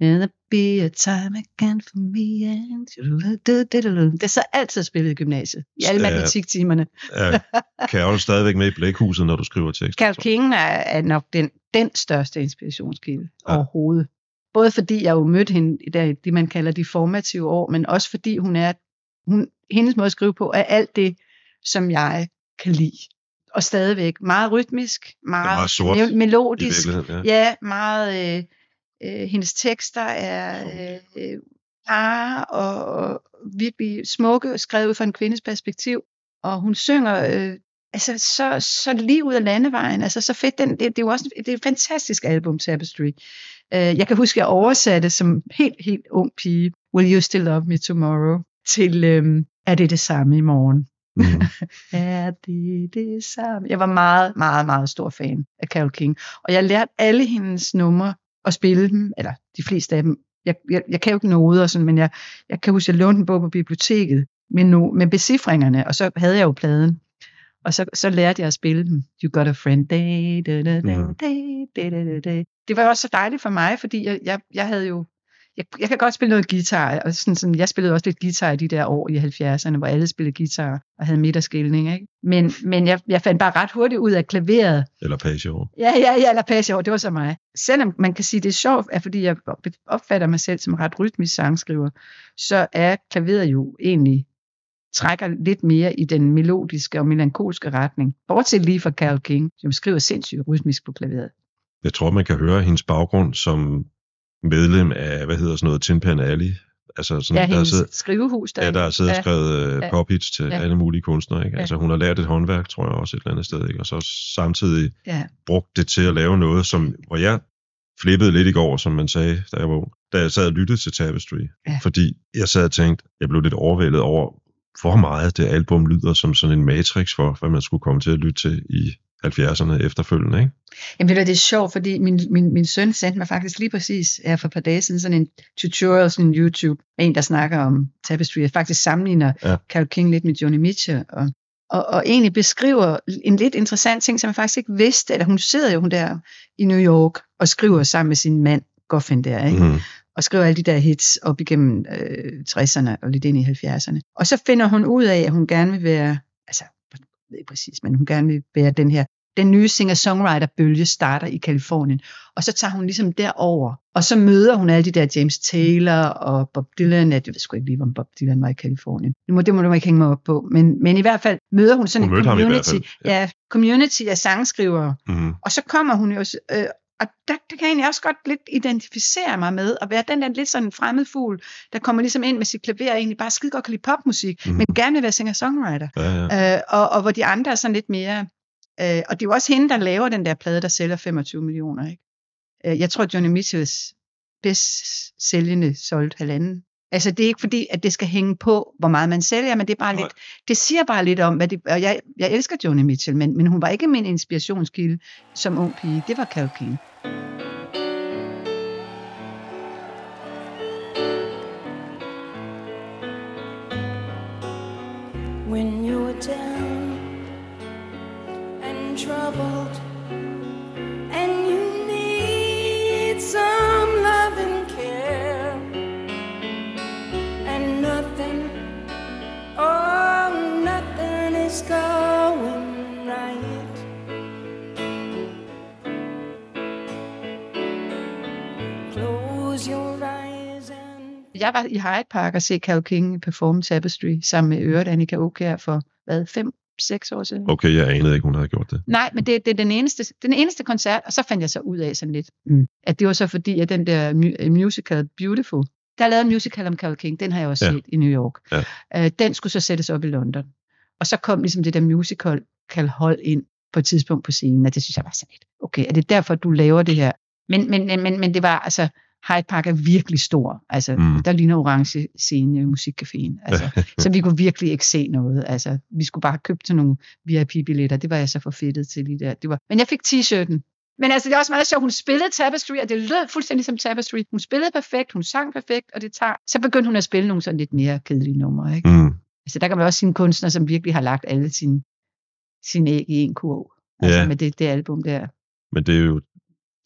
And there be a time again for me and du, du, du, du, du. Det er så altid spillet i gymnasiet. I alle Ja. matematiktimerne. Er Carol stadigvæk med i Blækhuset, når du skriver tekst? Carl King er, er nok den, den største inspirationskilde Ja. ja. overhovedet. Både fordi jeg jo mødte hende i der, det, man kalder de formative år, men også fordi hun er, hun, hendes måde at skrive på er alt det, som jeg kan lide. Og stadigvæk meget rytmisk, meget, meget sort I melodisk. ja. Ja, meget... Øh, øh, hendes tekster er øh, øh, klare og, og virkelig smukke, skrevet ud fra en kvindes perspektiv. Og hun synger øh, altså, så, så lige ud af landevejen. Altså, så fedt. Den, det, det er jo også det er et fantastisk album, Tapestry. Øh, jeg kan huske, at jeg oversatte som helt, helt ung pige, Will You Still Love Me Tomorrow? til øh, Er det det samme i morgen? Mm. Er det det samme? Jeg var meget, meget, meget stor fan af Carole King. Og jeg lærte alle hendes numre at spille dem, eller de fleste af dem. Jeg, jeg, jeg kan jo ikke noget, og sådan, men jeg, jeg kan huske, at jeg lånte en bog på biblioteket med, no, med becifringerne, og så havde jeg jo pladen. Og så, så lærte jeg at spille dem. You got a friend. Day, da, da, da, Mhm. day, da, da, da, da. Det var også så dejligt for mig, fordi jeg, jeg, jeg havde jo jeg, jeg kan godt spille noget guitar, og sådan, sådan, jeg spillede også lidt guitar i de der år i 70'erne, hvor alle spillede guitar og havde midterskilning, ikke? Men, men jeg, jeg fandt bare ret hurtigt ud af klaveret. Eller Pageo. Ja, ja, ja, eller passe det var så mig. Selvom man kan sige, det er sjovt, er fordi jeg opfatter mig selv som ret rytmisk sangskriver, så er klaveret jo egentlig trækker lidt mere i den melodiske og melankolske retning. Bortset lige fra Carole King, som skriver sindssygt rytmisk på klaveret. Jeg tror, man kan høre hendes baggrund som medlem af, hvad hedder sådan noget, Tin Pan Alley. Altså sådan, Ja, der, er siddet, skrivehus der. ja, der er siddet Ja. skrevet uh, Ja. pop-hits til Ja. alle mulige kunstnere. Ikke? Altså, hun har lært et håndværk, tror jeg også, et eller andet sted. Ikke? Og så samtidig Ja. brugt det til at lave noget, som, hvor jeg flippede lidt i går, som man sagde, da jeg var ung, da jeg sad og lyttede til Tapestry. Ja. Fordi jeg sad og tænkte, jeg blev lidt overvældet over, hvor meget det album lyder som sådan en matrix for, hvad man skulle komme til at lytte til i 70'erne efterfølgende. Ikke? Jamen ved du, det er sjovt, fordi min, min, min søn sendte mig faktisk lige præcis her for et par dage siden sådan en tutorial, sådan en YouTube, en, der snakker om tapestry, og faktisk sammenligner Ja. Carole King lidt med Joni Mitchell, og, og, og egentlig beskriver en lidt interessant ting, som jeg faktisk ikke vidste, eller hun sidder jo hun der i New York og skriver sammen med sin mand, Goffin der, ikke? Mm. og skriver alle de der hits op igennem øh, 60'erne og lidt ind i 70'erne. Og så finder hun ud af, at hun gerne vil være, altså, jeg ved ikke præcis, men hun gerne vil være den her, den nye singer-songwriter-bølge starter i Kalifornien. Og så tager hun ligesom derover, og så møder hun alle de der James Taylor og Bob Dylan. Jeg ved sgu ikke lige, om Bob Dylan var i Kalifornien. Det må, det må du ikke hænge mig op på. Men, men i hvert fald møder hun sådan Hun en community, ja. ja, community af sangskrivere, Mm. og så kommer hun jo, øh, og der, der kan jeg egentlig også godt lidt identificere mig med, at være den der lidt sådan fremmed fugl, der kommer ligesom ind med sit klaver, og egentlig bare skide godt kan lide popmusik, mm. men gerne vil være singer-songwriter. Ja, ja. Øh, og, og hvor de andre er sådan lidt mere, øh, og det er jo også hende, der laver den der plade, der sælger 25 millioner, ikke? Øh, jeg tror, Johnny Mitchells bedst sælgende solgte halvanden. Altså, det er ikke fordi, at det skal hænge på, hvor meget man sælger, men det er bare Nej. lidt, det siger bare lidt om, hvad det, og jeg, jeg elsker Johnny Mitchell, men, men hun var ikke min inspirationskilde som ung pige. Det var Carole King. Jeg var i Hyde Park og se Carole King performe Tapestry sammen med Øret Annika Aukjær for, hvad, fem, seks år siden? Okay, jeg anede ikke, hun havde gjort det. Nej, men det, det er den eneste, den eneste koncert, og så fandt jeg så ud af sådan lidt, mm. at det var så fordi, at den der mu- musical Beautiful, der er lavet en musical om Carole King, den har jeg også Ja. set i New York. Ja. Øh, den skulle så sættes op i London. Og så kom ligesom det der musical kan hold ind på et tidspunkt på scenen, og det synes jeg var sådan lidt, okay, er det derfor, du laver det her? Men, men, men, men det var, altså, Hyde Park er virkelig stor. Altså, Mm. der ligner orange scene i musikcaféen. Altså, så vi kunne virkelig ikke se noget. Altså, vi skulle bare købe til nogle VIP-billetter. Det var jeg så for fedtet til lige der. Det var... Men jeg fik t-shirten. Men altså, det er også meget sjovt. Hun spillede Tapestry, og det lød fuldstændig som Tapestry. Hun spillede perfekt, hun sang perfekt, og det tager... Så begyndte hun at spille nogle sådan lidt mere kedelige numre. Ikke? Mm. Altså, der kan man også sige en kunstner, som virkelig har lagt alle sine sin æg i en kurv. Altså Ja. med det, det album der. Men det er jo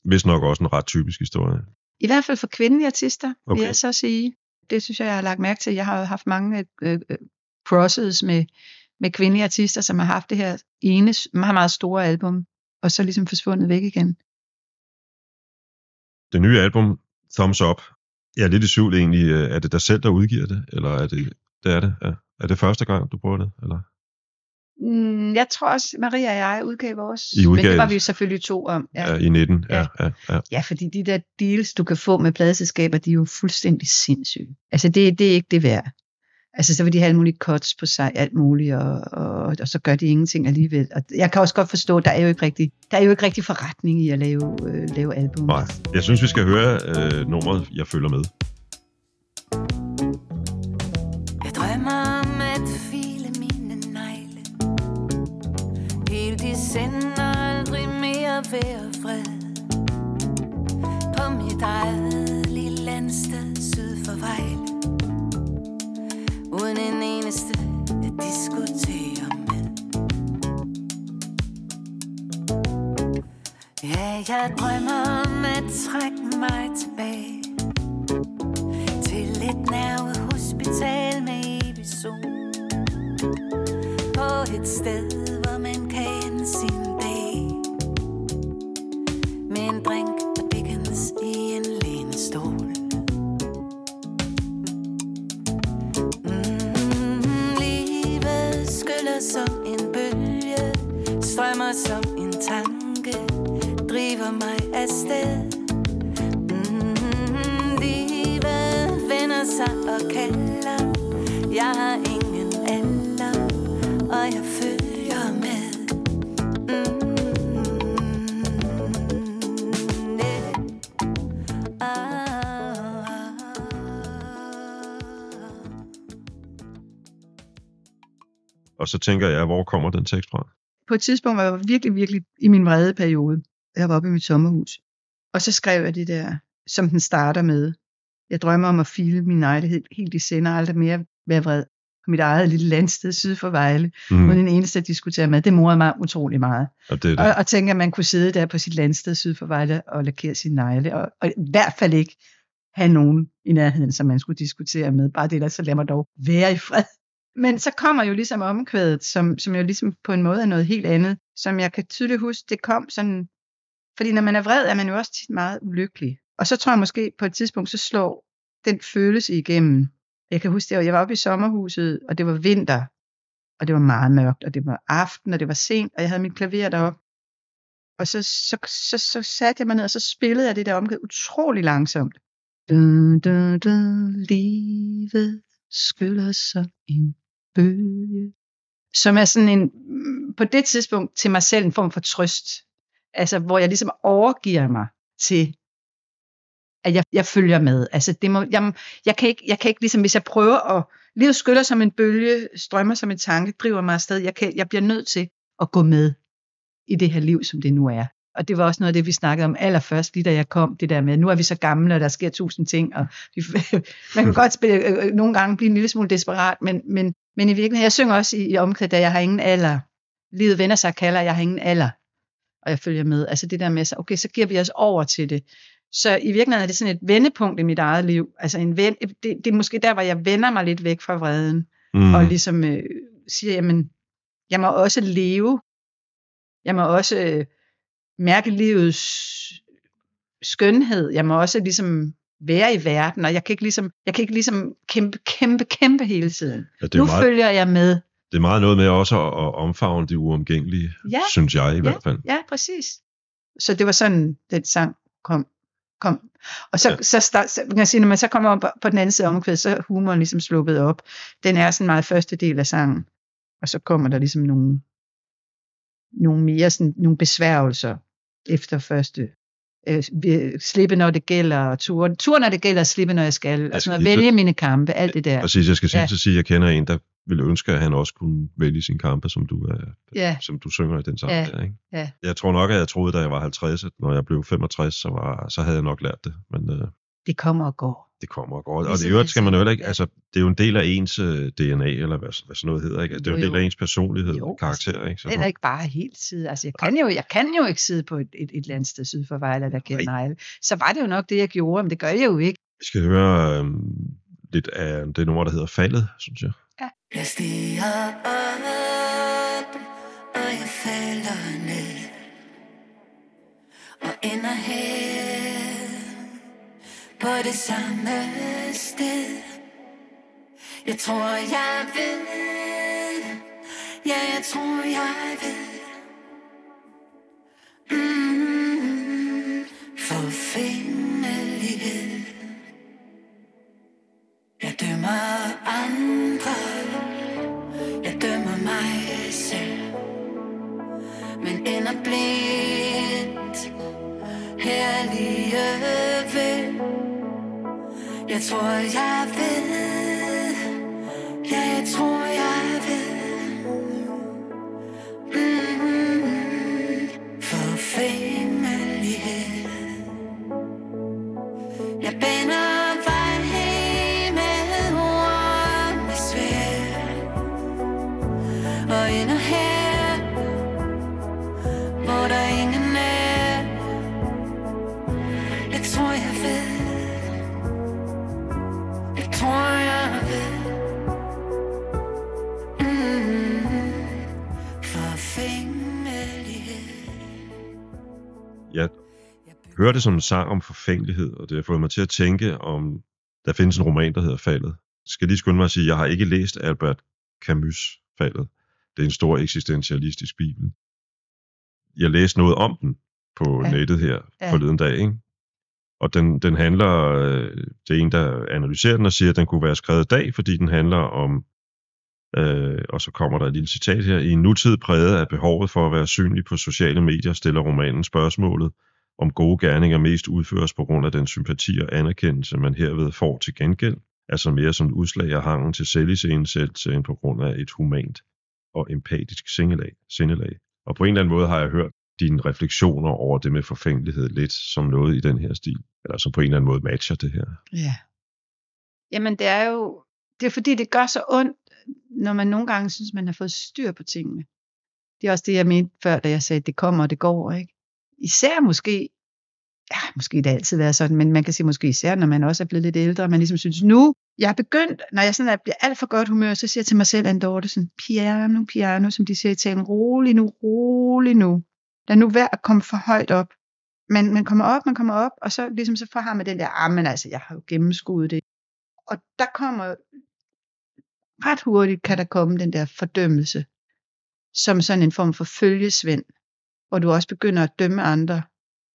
vist nok også en ret typisk historie. I hvert fald for kvindelige artister, okay. vil jeg så sige. Det synes jeg, jeg har lagt mærke til. Jeg har haft mange øh, øh, crosses med, med kvindelige artister, som har haft det her ene meget, meget store album, og så ligesom forsvundet væk igen. Det nye album, Thumbs Up, jeg er lidt i tvivl egentlig. øh, Er det dig selv, der udgiver det? Eller er det, det er det? Ja. Er det første gang, du bruger det? Eller? Mm, jeg tror også, Maria og jeg udgav vores. I Men udgav det var vi jo selvfølgelig to om. Ja. I 19? Ja, Ja. ja, ja. Ja, fordi de der deals, du kan få med pladeselskaber, de er jo fuldstændig sindssyge. Altså, det, det er ikke det værd. Altså, så vil de have alle mulige cuts på sig, alt muligt, og, og, og så gør de ingenting alligevel. Og jeg kan også godt forstå, der er jo ikke rigtig, der er jo ikke rigtig forretning i at lave, øh, lave album. Nej. Jeg synes, vi skal høre øh, nummeret, jeg følger med. Jeg sender aldrig mere være fred. På mit eget lille landsted syd for Vejle. Uden en eneste at diskutere med Ja, jeg drømmer om at trække mig tilbage til et nervehospital med evig sol. På et sted, sig og kalder. Jeg har ingen alder Og jeg føler så tænker jeg, hvor kommer den tekst fra? På et tidspunkt var jeg virkelig, virkelig i min vrede periode. Jeg var oppe i mit sommerhus. Og så skrev jeg det der, som den starter med. Jeg drømmer om at file min negle helt, i sender, aldrig mere være vred på mit eget lille landsted syd for Vejle, mm. Uden en eneste at diskutere med. Det morede mig utrolig meget. Og det er Og, det. og tænke, at man kunne sidde der på sit landsted syd for Vejle og lakere sin negle, og, og i hvert fald ikke have nogen i nærheden, som man skulle diskutere med. Bare det der, så lad mig dog være i fred. Men så kommer jo ligesom omkvædet, som, som jo ligesom på en måde er noget helt andet, som jeg kan tydeligt huske, det kom sådan, fordi når man er vred, er man jo også tit meget ulykkelig. Og så tror jeg måske på et tidspunkt, så slår den følelse igennem. Jeg kan huske, det jeg var oppe i sommerhuset, og det var vinter, og det var meget mørkt, og det var aften, og det var sent, og jeg havde mit klaver deroppe. Og så, så, så, så satte jeg mig ned, og så spillede jeg det der omkvæd utrolig langsomt. Du, du, du, livet skyller som en bølge. Som er sådan en, på det tidspunkt til mig selv en form for trøst. Altså, hvor jeg ligesom overgiver mig til, at jeg, jeg følger med. Altså, det må, jeg, jeg, kan ikke, jeg kan ikke ligesom, hvis jeg prøver at, livet skyller som en bølge, strømmer som en tanke, driver mig afsted. Jeg, kan, jeg bliver nødt til at gå med i det her liv, som det nu er. Og det var også noget af det, vi snakkede om allerførst, lige da jeg kom, det der med, nu er vi så gamle, og der sker tusind ting, og vi, man kan godt spille, øh, øh, nogle gange blive en lille smule desperat, men, men, men i virkeligheden, jeg synger også i, i omkvædet, at jeg har ingen alder. Livet vender sig kalder, jeg har ingen alder. Og jeg følger med. Altså det der med, så, okay, så giver vi os over til det. Så i virkeligheden er det sådan et vendepunkt i mit eget liv. Altså en ven, det, det er måske der, hvor jeg vender mig lidt væk fra vreden, Mm. og ligesom øh, siger, jamen, jeg må også leve. Jeg må også øh, mærke livets skønhed. Jeg må også ligesom være i verden, og jeg kan ikke ligesom, jeg kan ikke ligesom kæmpe, kæmpe, kæmpe hele tiden. Ja, det, Nu meget, følger jeg med. det er meget noget med også at, at omfavne det uomgængelige, Ja, synes jeg i hvert fald. Ja, præcis. Så det var sådan, den sang kom. kom. Og så, Ja. ja. så, start, så kan jeg sige, når man så kommer om på, på den anden side af omkvædet, så er humoren ligesom sluppet op. Den er sådan meget første del af sangen. Og så kommer der ligesom nogle, nogle mere sådan, nogle besværgelser efter første. Øh, slippe når det gælder, og ture, ture når det gælder, slippe når jeg skal. Jeg Altså at lige- vælge mine kampe, alt det der. Præcis, jeg skal sige, Ja. sige, at jeg kender en, der ville ønske, at han også kunne vælge sin kampe, som du, er, Ja, som du synger i den sang. Ja. Der, ikke? ja. Jeg tror nok, at jeg troede, da jeg var 50, at når jeg blev 65, så, var, så havde jeg nok lært det. Men øh, det kommer og går. det kommer og går. Og Ligesom det øvrigt skal man jo heller ikke, ja. altså, det er jo en del af ens øh, DNA, eller hvad, hvad sådan noget hedder, ikke? Altså, det er jo en del af ens personlighed, Jo, jo, karakter, ikke? Så, Det er ikke bare helt side. Altså, jeg kan jo, jeg kan jo ikke sidde på et, et, et eller andet sted syd for Vejle, der kender negle. Så var det jo nok det, jeg gjorde, men det gør jeg jo ikke. vi skal høre øh, lidt af det nummer, der hedder Faldet, synes jeg. Jeg stiger op, og jeg falder ned. Og ender her på det samme sted. Jeg tror, jeg ved. Ja, jeg tror, jeg ved. Mm, forfængelighed. Jeg dømmer Jeg tror, jeg ved. Ja, jeg tror, jeg ved. Mm-hmm. Mm, forfængelighed. Jeg baner vej med ord med svær Og ender her hører det som en sang om forfængelighed, og det har fået mig til at tænke om, der findes en roman, der hedder Faldet. Skal lige skynde mig at sige, at jeg har ikke læst Albert Camus' Faldet. Det er en stor eksistentialistisk bibel. Jeg læste noget om den på Ja. nettet her Ja. ja. forleden dag, ikke? Og den, den handler, øh, det er en, der analyserer den og siger, at den kunne være skrevet i dag, fordi den handler om, øh, og så kommer der et lille citat her, i en nutid præget af behovet for at være synlig på sociale medier, stiller romanen spørgsmålet, om gode gerninger mest udføres på grund af den sympati og anerkendelse, man herved får til gengæld, altså mere som et udslag af hangen til selvisensættelse end på grund af et humant og empatisk sindelag. sindelag. Og på en eller anden måde har jeg hørt dine refleksioner over det med forfængelighed lidt som noget i den her stil, eller som på en eller anden måde matcher det her. Ja. Jamen, det er jo, det er fordi, det gør så ondt, når man nogle gange synes, man har fået styr på tingene. Det er også det, jeg mente før, da jeg sagde, at det kommer og det går, ikke? Især måske, ja, måske det har altid været sådan, men man kan sige måske især, når man også er blevet lidt ældre, og man ligesom synes, nu, jeg er begyndt, når jeg sådan er, bliver alt for godt humør, så siger jeg til mig selv, Anne Dorte, sådan, piano, piano, som de siger i talen, rolig nu, rolig nu. Lad nu være at komme for højt op. Man, man kommer op, man kommer op, og så ligesom så får har man den der, ah, men altså, jeg har jo gennemskuet det. Og der kommer, ret hurtigt kan der komme den der fordømmelse, som sådan en form for følgesvend, hvor du også begynder at dømme andre.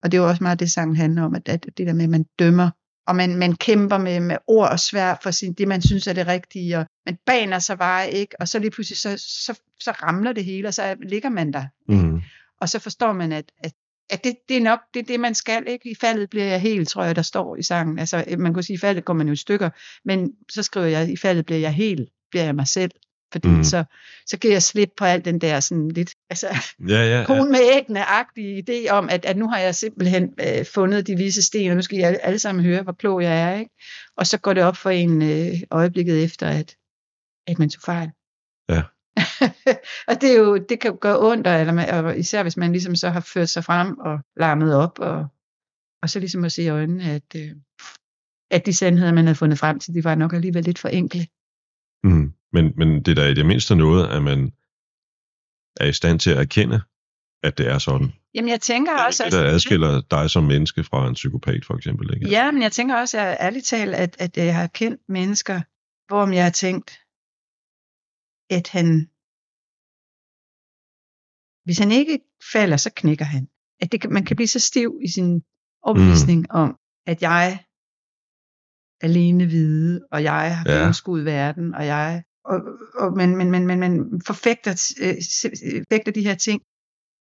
Og det er jo også meget det, sangen handler om, at, at det der med, at man dømmer, og man, man kæmper med, med ord og svær for sin, det, man synes er det rigtige, og man baner sig bare ikke, og så lige pludselig, så, så, så ramler det hele, og så ligger man der. Mm. Og så forstår man, at, at, at det, det er nok det, er det, man skal. Ikke? I faldet bliver jeg helt, tror jeg, der står i sangen. Altså, man kunne sige, i faldet går man jo i stykker, men så skriver jeg, i faldet bliver jeg helt, bliver jeg mig selv. Fordi mm. Så, så giver jeg slip på alt den der sådan lidt, altså Ja, ja, ja. konen med æggene-agtige idé om, at, at nu har jeg simpelthen øh, fundet de vise sten, og nu skal I alle, alle sammen høre, hvor klog jeg er. Ikke? Og så går det op for en øh, øjeblikket efter, at, at man tog fejl. Ja. og det, er jo, det kan jo gøre ondt, eller man, og især hvis man ligesom så har ført sig frem og larmet op, og, og så ligesom at se i øjnene, at, øh, at de sandheder, man havde fundet frem til, de var nok alligevel lidt for enkle. Mm. Men, men det er da i det mindste noget, at man er i stand til at erkende, at det er sådan. Jamen jeg tænker også, Det, der adskiller dig som menneske fra en psykopat, for eksempel. Ikke? Ja, men jeg tænker også, at ærligt talt, at, at jeg har kendt mennesker, hvorom jeg har tænkt, at han, hvis han ikke falder, så knækker han. At det, man kan blive så stiv i sin opvisning mm. om, at jeg alene vide, og jeg har Ja. gennemskuet verden, og jeg og, og men, men, men, men, men forfægter, øh, forfægter de her ting.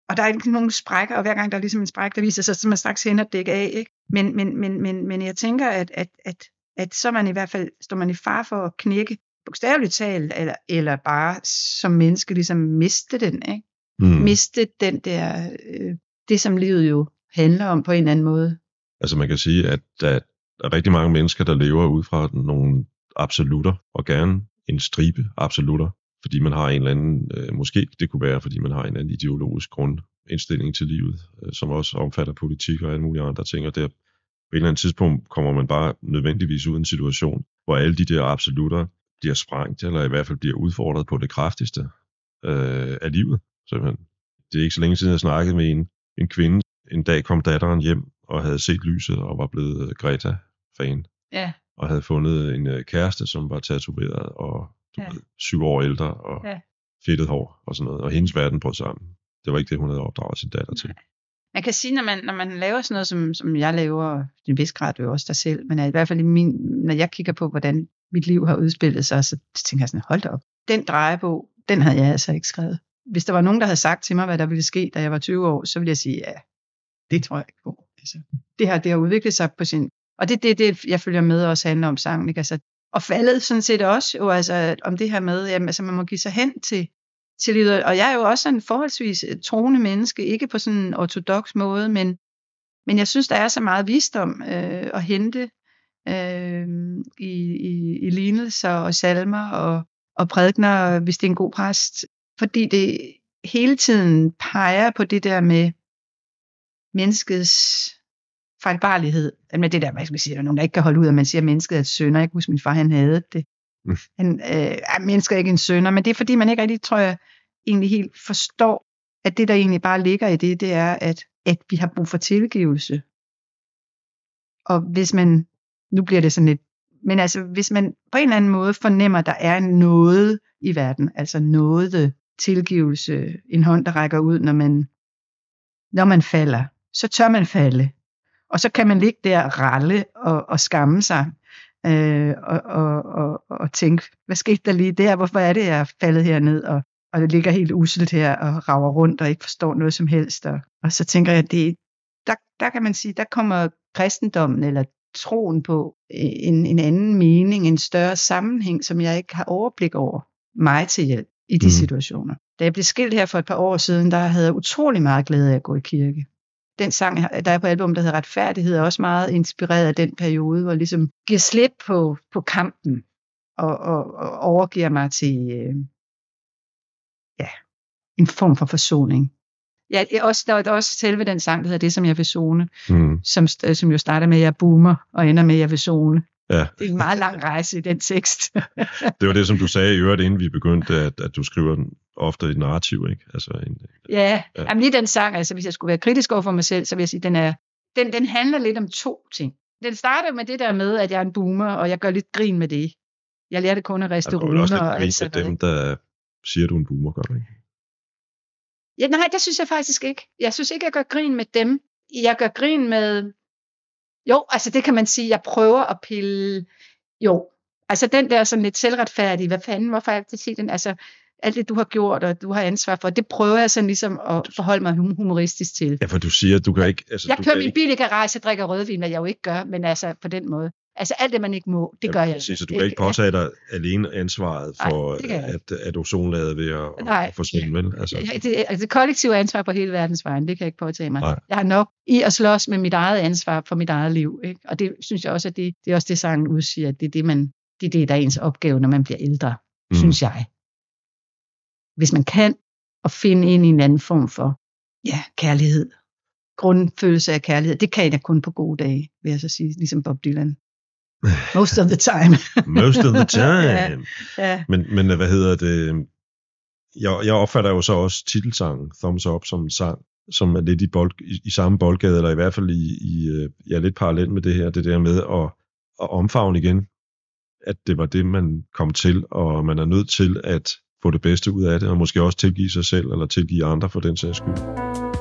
Og der er ikke nogen sprækker, og hver gang der er ligesom en spræk, der viser sig, så man straks hen og dække af. Ikke? Men, men, men, men, men jeg tænker, at, at, at, at så man i hvert fald, står man i far for at knække, bogstaveligt talt, eller, eller bare som menneske ligesom miste den. Ikke? Mm. Miste den der, øh, det som livet jo handler om på en eller anden måde. Altså man kan sige, at da, er rigtig mange mennesker, der lever ud fra nogle absolutter, og gerne en stribe absolutter, fordi man har en eller anden, øh, måske det kunne være, fordi man har en eller anden ideologisk grundindstilling til livet, øh, som også omfatter politik og alle mulige andre ting, og der på et eller andet tidspunkt kommer man bare nødvendigvis ud i en situation, hvor alle de der absolutter bliver sprængt, eller i hvert fald bliver udfordret på det kraftigste øh, af livet. Simpelthen. Det er ikke så længe siden, jeg snakkede med en, en kvinde. En dag kom datteren hjem og havde set lyset og var blevet øh, Greta Greta-fan. Ja, Og havde fundet en øh, kæreste, som var tatoveret og du Ja. ved, syv år ældre og Ja. fedtet hår og sådan noget. Og hendes verden brød sammen. Det var ikke det, hun havde opdraget sin datter til. man kan sige, når man, når man laver sådan noget, som, som jeg laver, og i en vis grad jo også dig selv, men i hvert fald i min, når jeg kigger på, hvordan mit liv har udspillet sig, så tænker jeg sådan, hold da op. Den drejebog, den havde jeg altså ikke skrevet. Hvis der var nogen, der havde sagt til mig, hvad der ville ske, da jeg var 20 år, så ville jeg sige, ja, det tror jeg ikke på. Altså, det her, det har udviklet sig på sin... Og det er det, det, jeg følger med også handler om sangen. Ikke? Altså, og faldet sådan set også, jo, altså, om det her med, at altså, man må give sig hen til, til livet. Og jeg er jo også en forholdsvis øh, troende menneske, ikke på sådan en ortodox måde, men, men jeg synes, der er så meget visdom øh, at hente øh, i, i, i lignelser og salmer og, og prædikner, hvis det er en god præst. Fordi det hele tiden peger på det der med menneskets fejlbarlighed. Med det der, hvad skal man sige, der er nogen, der ikke kan holde ud, at man siger, at mennesket er sønder. Jeg kan huske, min far, han havde det. Mm. Han, øh, er mennesket er ikke en sønder, men det er fordi, man ikke rigtig, tror jeg, egentlig helt forstår, at det, der egentlig bare ligger i det, det er, at, at vi har brug for tilgivelse. Og hvis man, nu bliver det sådan lidt, men altså, hvis man på en eller anden måde fornemmer, at der er noget i verden, altså noget tilgivelse, en hånd, der rækker ud, når man, når man falder, så tør man falde. Og så kan man ligge der og ralle og, og skamme sig, øh, og, og, og, og tænke, hvad skete der lige der? Hvorfor er det, jeg er faldet herned, og, og det ligger helt uselt her, og rager rundt, og ikke forstår noget som helst. Og, og så tænker jeg, det, der, der kan man sige, der kommer kristendommen, eller troen på en, en anden mening, en større sammenhæng, som jeg ikke har overblik over, mig til hjælp i de Mhm. situationer. Da jeg blev skilt her for et par år siden, der havde jeg utrolig meget glæde af at gå i kirke. Den sang, der er på album, der hedder Retfærdighed, er også meget inspireret af den periode, hvor jeg ligesom giver slip på, på kampen og, og, og overgiver mig til øh, ja, en form for forsoning. Ja, også, der er også selve den sang, der hedder Det, som jeg vil zone, Mm. som, st- som jo starter med, at jeg boomer, og ender med, at jeg vil zone. Ja, Det er en meget lang rejse i den tekst. det var det, som du sagde i øvrigt, inden vi begyndte, at, at du skriver den ofte i et narrativ, ikke? Altså en, Ja, Ja. ja. Jamen, lige den sang, altså hvis jeg skulle være kritisk over for mig selv, så vil jeg sige, den er, den, den handler lidt om to ting. Den starter med det der med, at jeg er en boomer, og jeg gør lidt grin med det. Jeg lærte kun at riste går vel også runer lidt og grin med dem, der siger, du er en boomer, gør du ikke? Ja, nej, det synes jeg faktisk ikke. Jeg synes ikke, jeg gør grin med dem. Jeg gør grin med... Jo, altså det kan man sige, jeg prøver at pille... Jo, altså den der sådan lidt selvretfærdige, hvad fanden, hvorfor har jeg altid sige den? Altså, alt det, du har gjort, og du har ansvar for, det prøver jeg sådan ligesom at forholde mig hum- humoristisk til. Ja, for du siger, at du kan ikke... Altså, Jeg du kører min bil i garage og drikker rødvin, hvad jeg jo ikke gør, men altså på den måde. Altså alt det, man ikke må, det gør jeg. Præcis, så du kan ikke påtage dig alene ansvaret Nej, for, jeg at, at ozonlaget ved at, Nej. at forsvinde, vel? Altså, Ja, det, altså det kollektive ansvar på hele verdens vegne, det kan jeg ikke påtage mig. Nej. Jeg har nok i at slås med mit eget ansvar for mit eget liv. Ikke? Og det synes jeg også, at det, det er også det, sangen udsiger, at det er det, man, det, er det, der er ens opgave, når man bliver ældre, mm. synes jeg. Hvis man kan at finde ind i en anden form for ja, kærlighed, grundfølelse af kærlighed, det kan jeg kun på gode dage, vil jeg så sige, ligesom Bob Dylan. Most of the time. Most of the time. Ja. ja. Men, men hvad hedder det? Jeg, jeg opfatter jo så også titelsangen, Thumbs Up, som en sang, som er lidt i, bold, i, i samme boldgade, eller i hvert fald i, i ja, lidt parallelt med det her, det der med at, at omfavne igen, at det var det, man kom til, og man er nødt til at få det bedste ud af det, og måske også tilgive sig selv, eller tilgive andre for den sags skyld.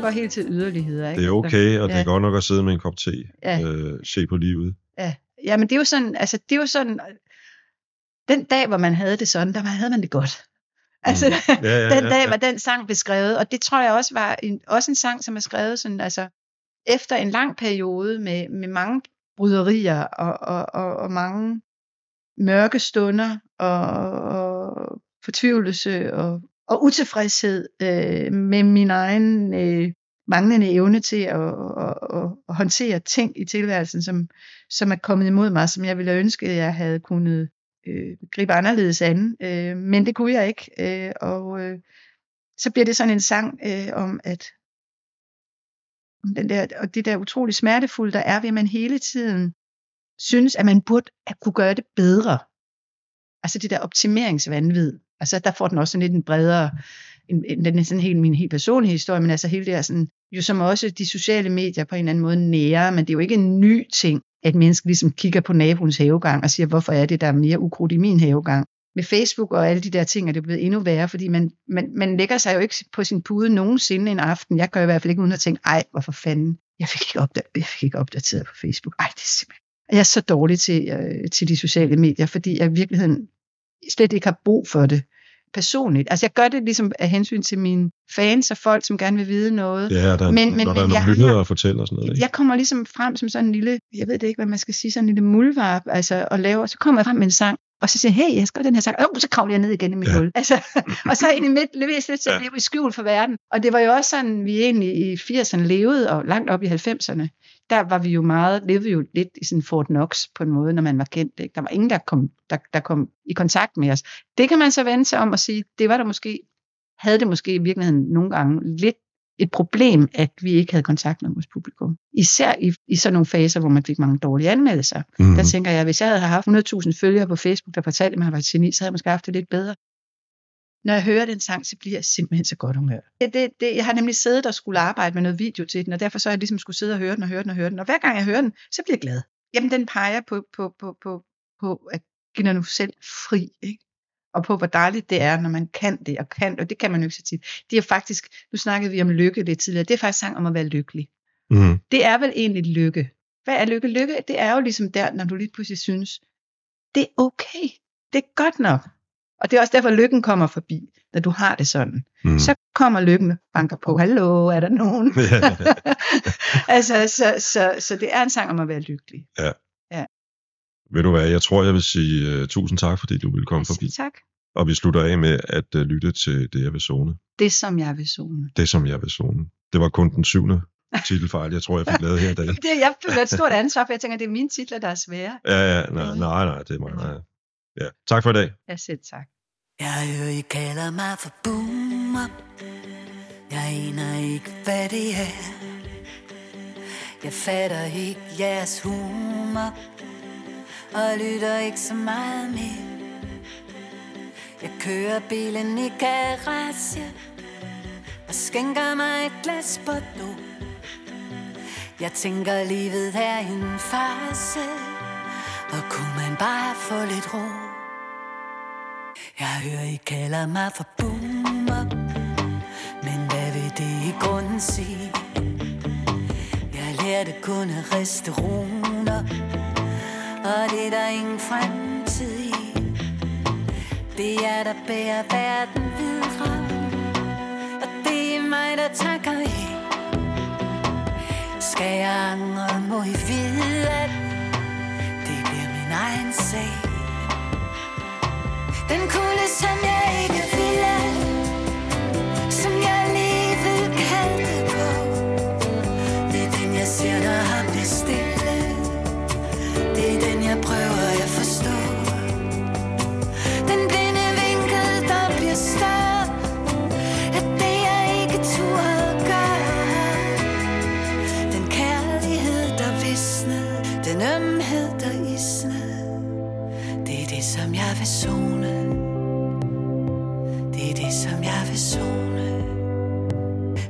Den går helt til yderligheder. Ikke? Det er okay, og det er Ja. godt nok at sidde med en kop te. Ja. Øh, se på livet. Ja, ja men det er jo sådan, altså det er jo sådan, den dag, hvor man havde det sådan, der havde man det godt. Altså, Mm. Ja, ja, den ja, dag ja. var den sang beskrevet, og det tror jeg også var en, også en sang, som er skrevet sådan, altså, efter en lang periode med, med mange bryderier og, og, og, og mange mørke stunder og, og fortvivlelse og, og utilfredshed øh, med min egen øh, manglende evne til at, at, at, at håndtere ting i tilværelsen, som, som er kommet imod mig, som jeg ville ønske, at jeg havde kunnet øh, gribe anderledes an. Øh, men det kunne jeg ikke. Øh, og øh, så bliver det sådan en sang øh, om, at om den der, og det der utrolig smertefulde, der er ved, at man hele tiden synes, at man burde at kunne gøre det bedre. Altså det der optimeringsvanvid. Altså der får den også sådan lidt en bredere, en, en, den er sådan helt min helt personlige historie, men altså hele det her sådan, jo som også de sociale medier på en eller anden måde nære, men det er jo ikke en ny ting, at mennesker ligesom kigger på naboens havegang og siger, hvorfor er det, der er mere ukrudt i min havegang. Med Facebook og alle de der ting er det blevet endnu værre, fordi man, man, man lægger sig jo ikke på sin pude nogensinde en aften. Jeg gør i hvert fald ikke uden at tænke, ej, hvorfor fanden, jeg fik ikke, opda- jeg fik ikke opdateret på Facebook. Ej, det er simpelthen. Jeg er så dårlig til, øh, til de sociale medier, fordi jeg i virkeligheden slet ikke har brug for det personligt. Altså jeg gør det ligesom af hensyn til mine fans og folk, som gerne vil vide noget. Ja, der, Men- men- når der men er nogle nyheder at fortælle og sådan noget. Ikke? Jeg kommer ligesom frem som sådan en lille, jeg ved det ikke, hvad man skal sige, sådan en lille muldvarp, altså, og laver, så kommer jeg frem med en sang, og så siger hey, jeg skal gøre den her sang, oh, så kravler jeg ned igen i mit Ja. hul. Altså, og så ind i midt, leveres lidt til at leve i skjul for verden. Og det var jo også sådan, vi egentlig i 80'erne levede, og langt op i 90'erne, der var vi jo meget, levede vi jo lidt i sådan Fort Knox på en måde, når man var kendt. Ikke? Der var ingen, der kom, der, der kom i kontakt med os. Det kan man så vende sig om og sige, det var der måske, havde det måske i virkeligheden nogle gange lidt et problem, at vi ikke havde kontakt med vores publikum. Især i, i sådan nogle faser, hvor man fik mange dårlige anmeldelser. Mm. Der tænker jeg, hvis jeg havde haft 100.000 følgere på Facebook, der fortalte mig, at jeg var et geni, så havde jeg måske haft det lidt bedre. Når jeg hører den sang, så bliver jeg simpelthen så godt humør. Det, det, det, jeg har nemlig siddet og skulle arbejde med noget video til den, og derfor så har jeg ligesom skulle sidde og høre den og høre den og høre den. Og hver gang jeg hører den, så bliver jeg glad. Jamen, den peger på, på, på, på, på at give dig nu selv fri, ikke? og på hvor dejligt det er, når man kan det, og kan, og det kan man jo ikke så tit. Det er faktisk, nu snakkede vi om lykke lidt tidligere, det er faktisk sang om at være lykkelig. Mm. Det er vel egentlig lykke. Hvad er lykke? Lykke, det er jo ligesom der, når du lige pludselig synes, det er okay, det er godt nok. Og det er også derfor, lykken kommer forbi, når du har det sådan. Mm. Så kommer lykken og banker på, hallo, er der nogen? Ja. altså, så, så, så det er en sang om at være lykkelig. Ved du hvad, jeg tror, jeg vil sige uh, tusind tak, fordi du ville komme forbi. Tak. Og vi slutter af med at uh, lytte til Det, jeg vil zone. Det, som jeg vil zone. Det, som jeg vil zone. Det var kun den syvende titelfejl, jeg tror, jeg fik lavet her i dag. Det, jeg føler et stort ansvar, for jeg tænker, det er mine titler, der er svære. Ja, ja, nej, nej, nej det er mig. Nej. Ja. Tak for i dag. Jeg selv tak. Jeg hører, I kalder mig for boomer Jeg aner ikke, hvad det er. Jeg fatter ikke jeres humor. Og lytter ikke så meget mere. Jeg kører bilen i garage. Og skænker mig et glas Bordeaux. Jeg tænker, livet er en farse. Og kunne man bare få lidt ro? Jeg hører, I kalder mig for boomer. Men hvad vil det i grunden sige? Jeg lærte kun at riste runer. Og det er der ingen fremtid i. Det er der bærer verden videre. Og det er mig, der takker i. Skal jeg angre, må I vide, at bliver min egen sag. Den kulde, som jeg ikke ville Som jeg lige vil kalde på Det er den, jeg ser, der har bestilt Det er den, jeg prøver zone. Det er det, som jeg vil zone.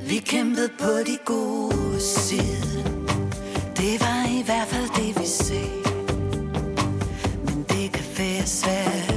Vi kæmpede på de gode side. Det var i hvert fald det, vi ser Men det kan være svært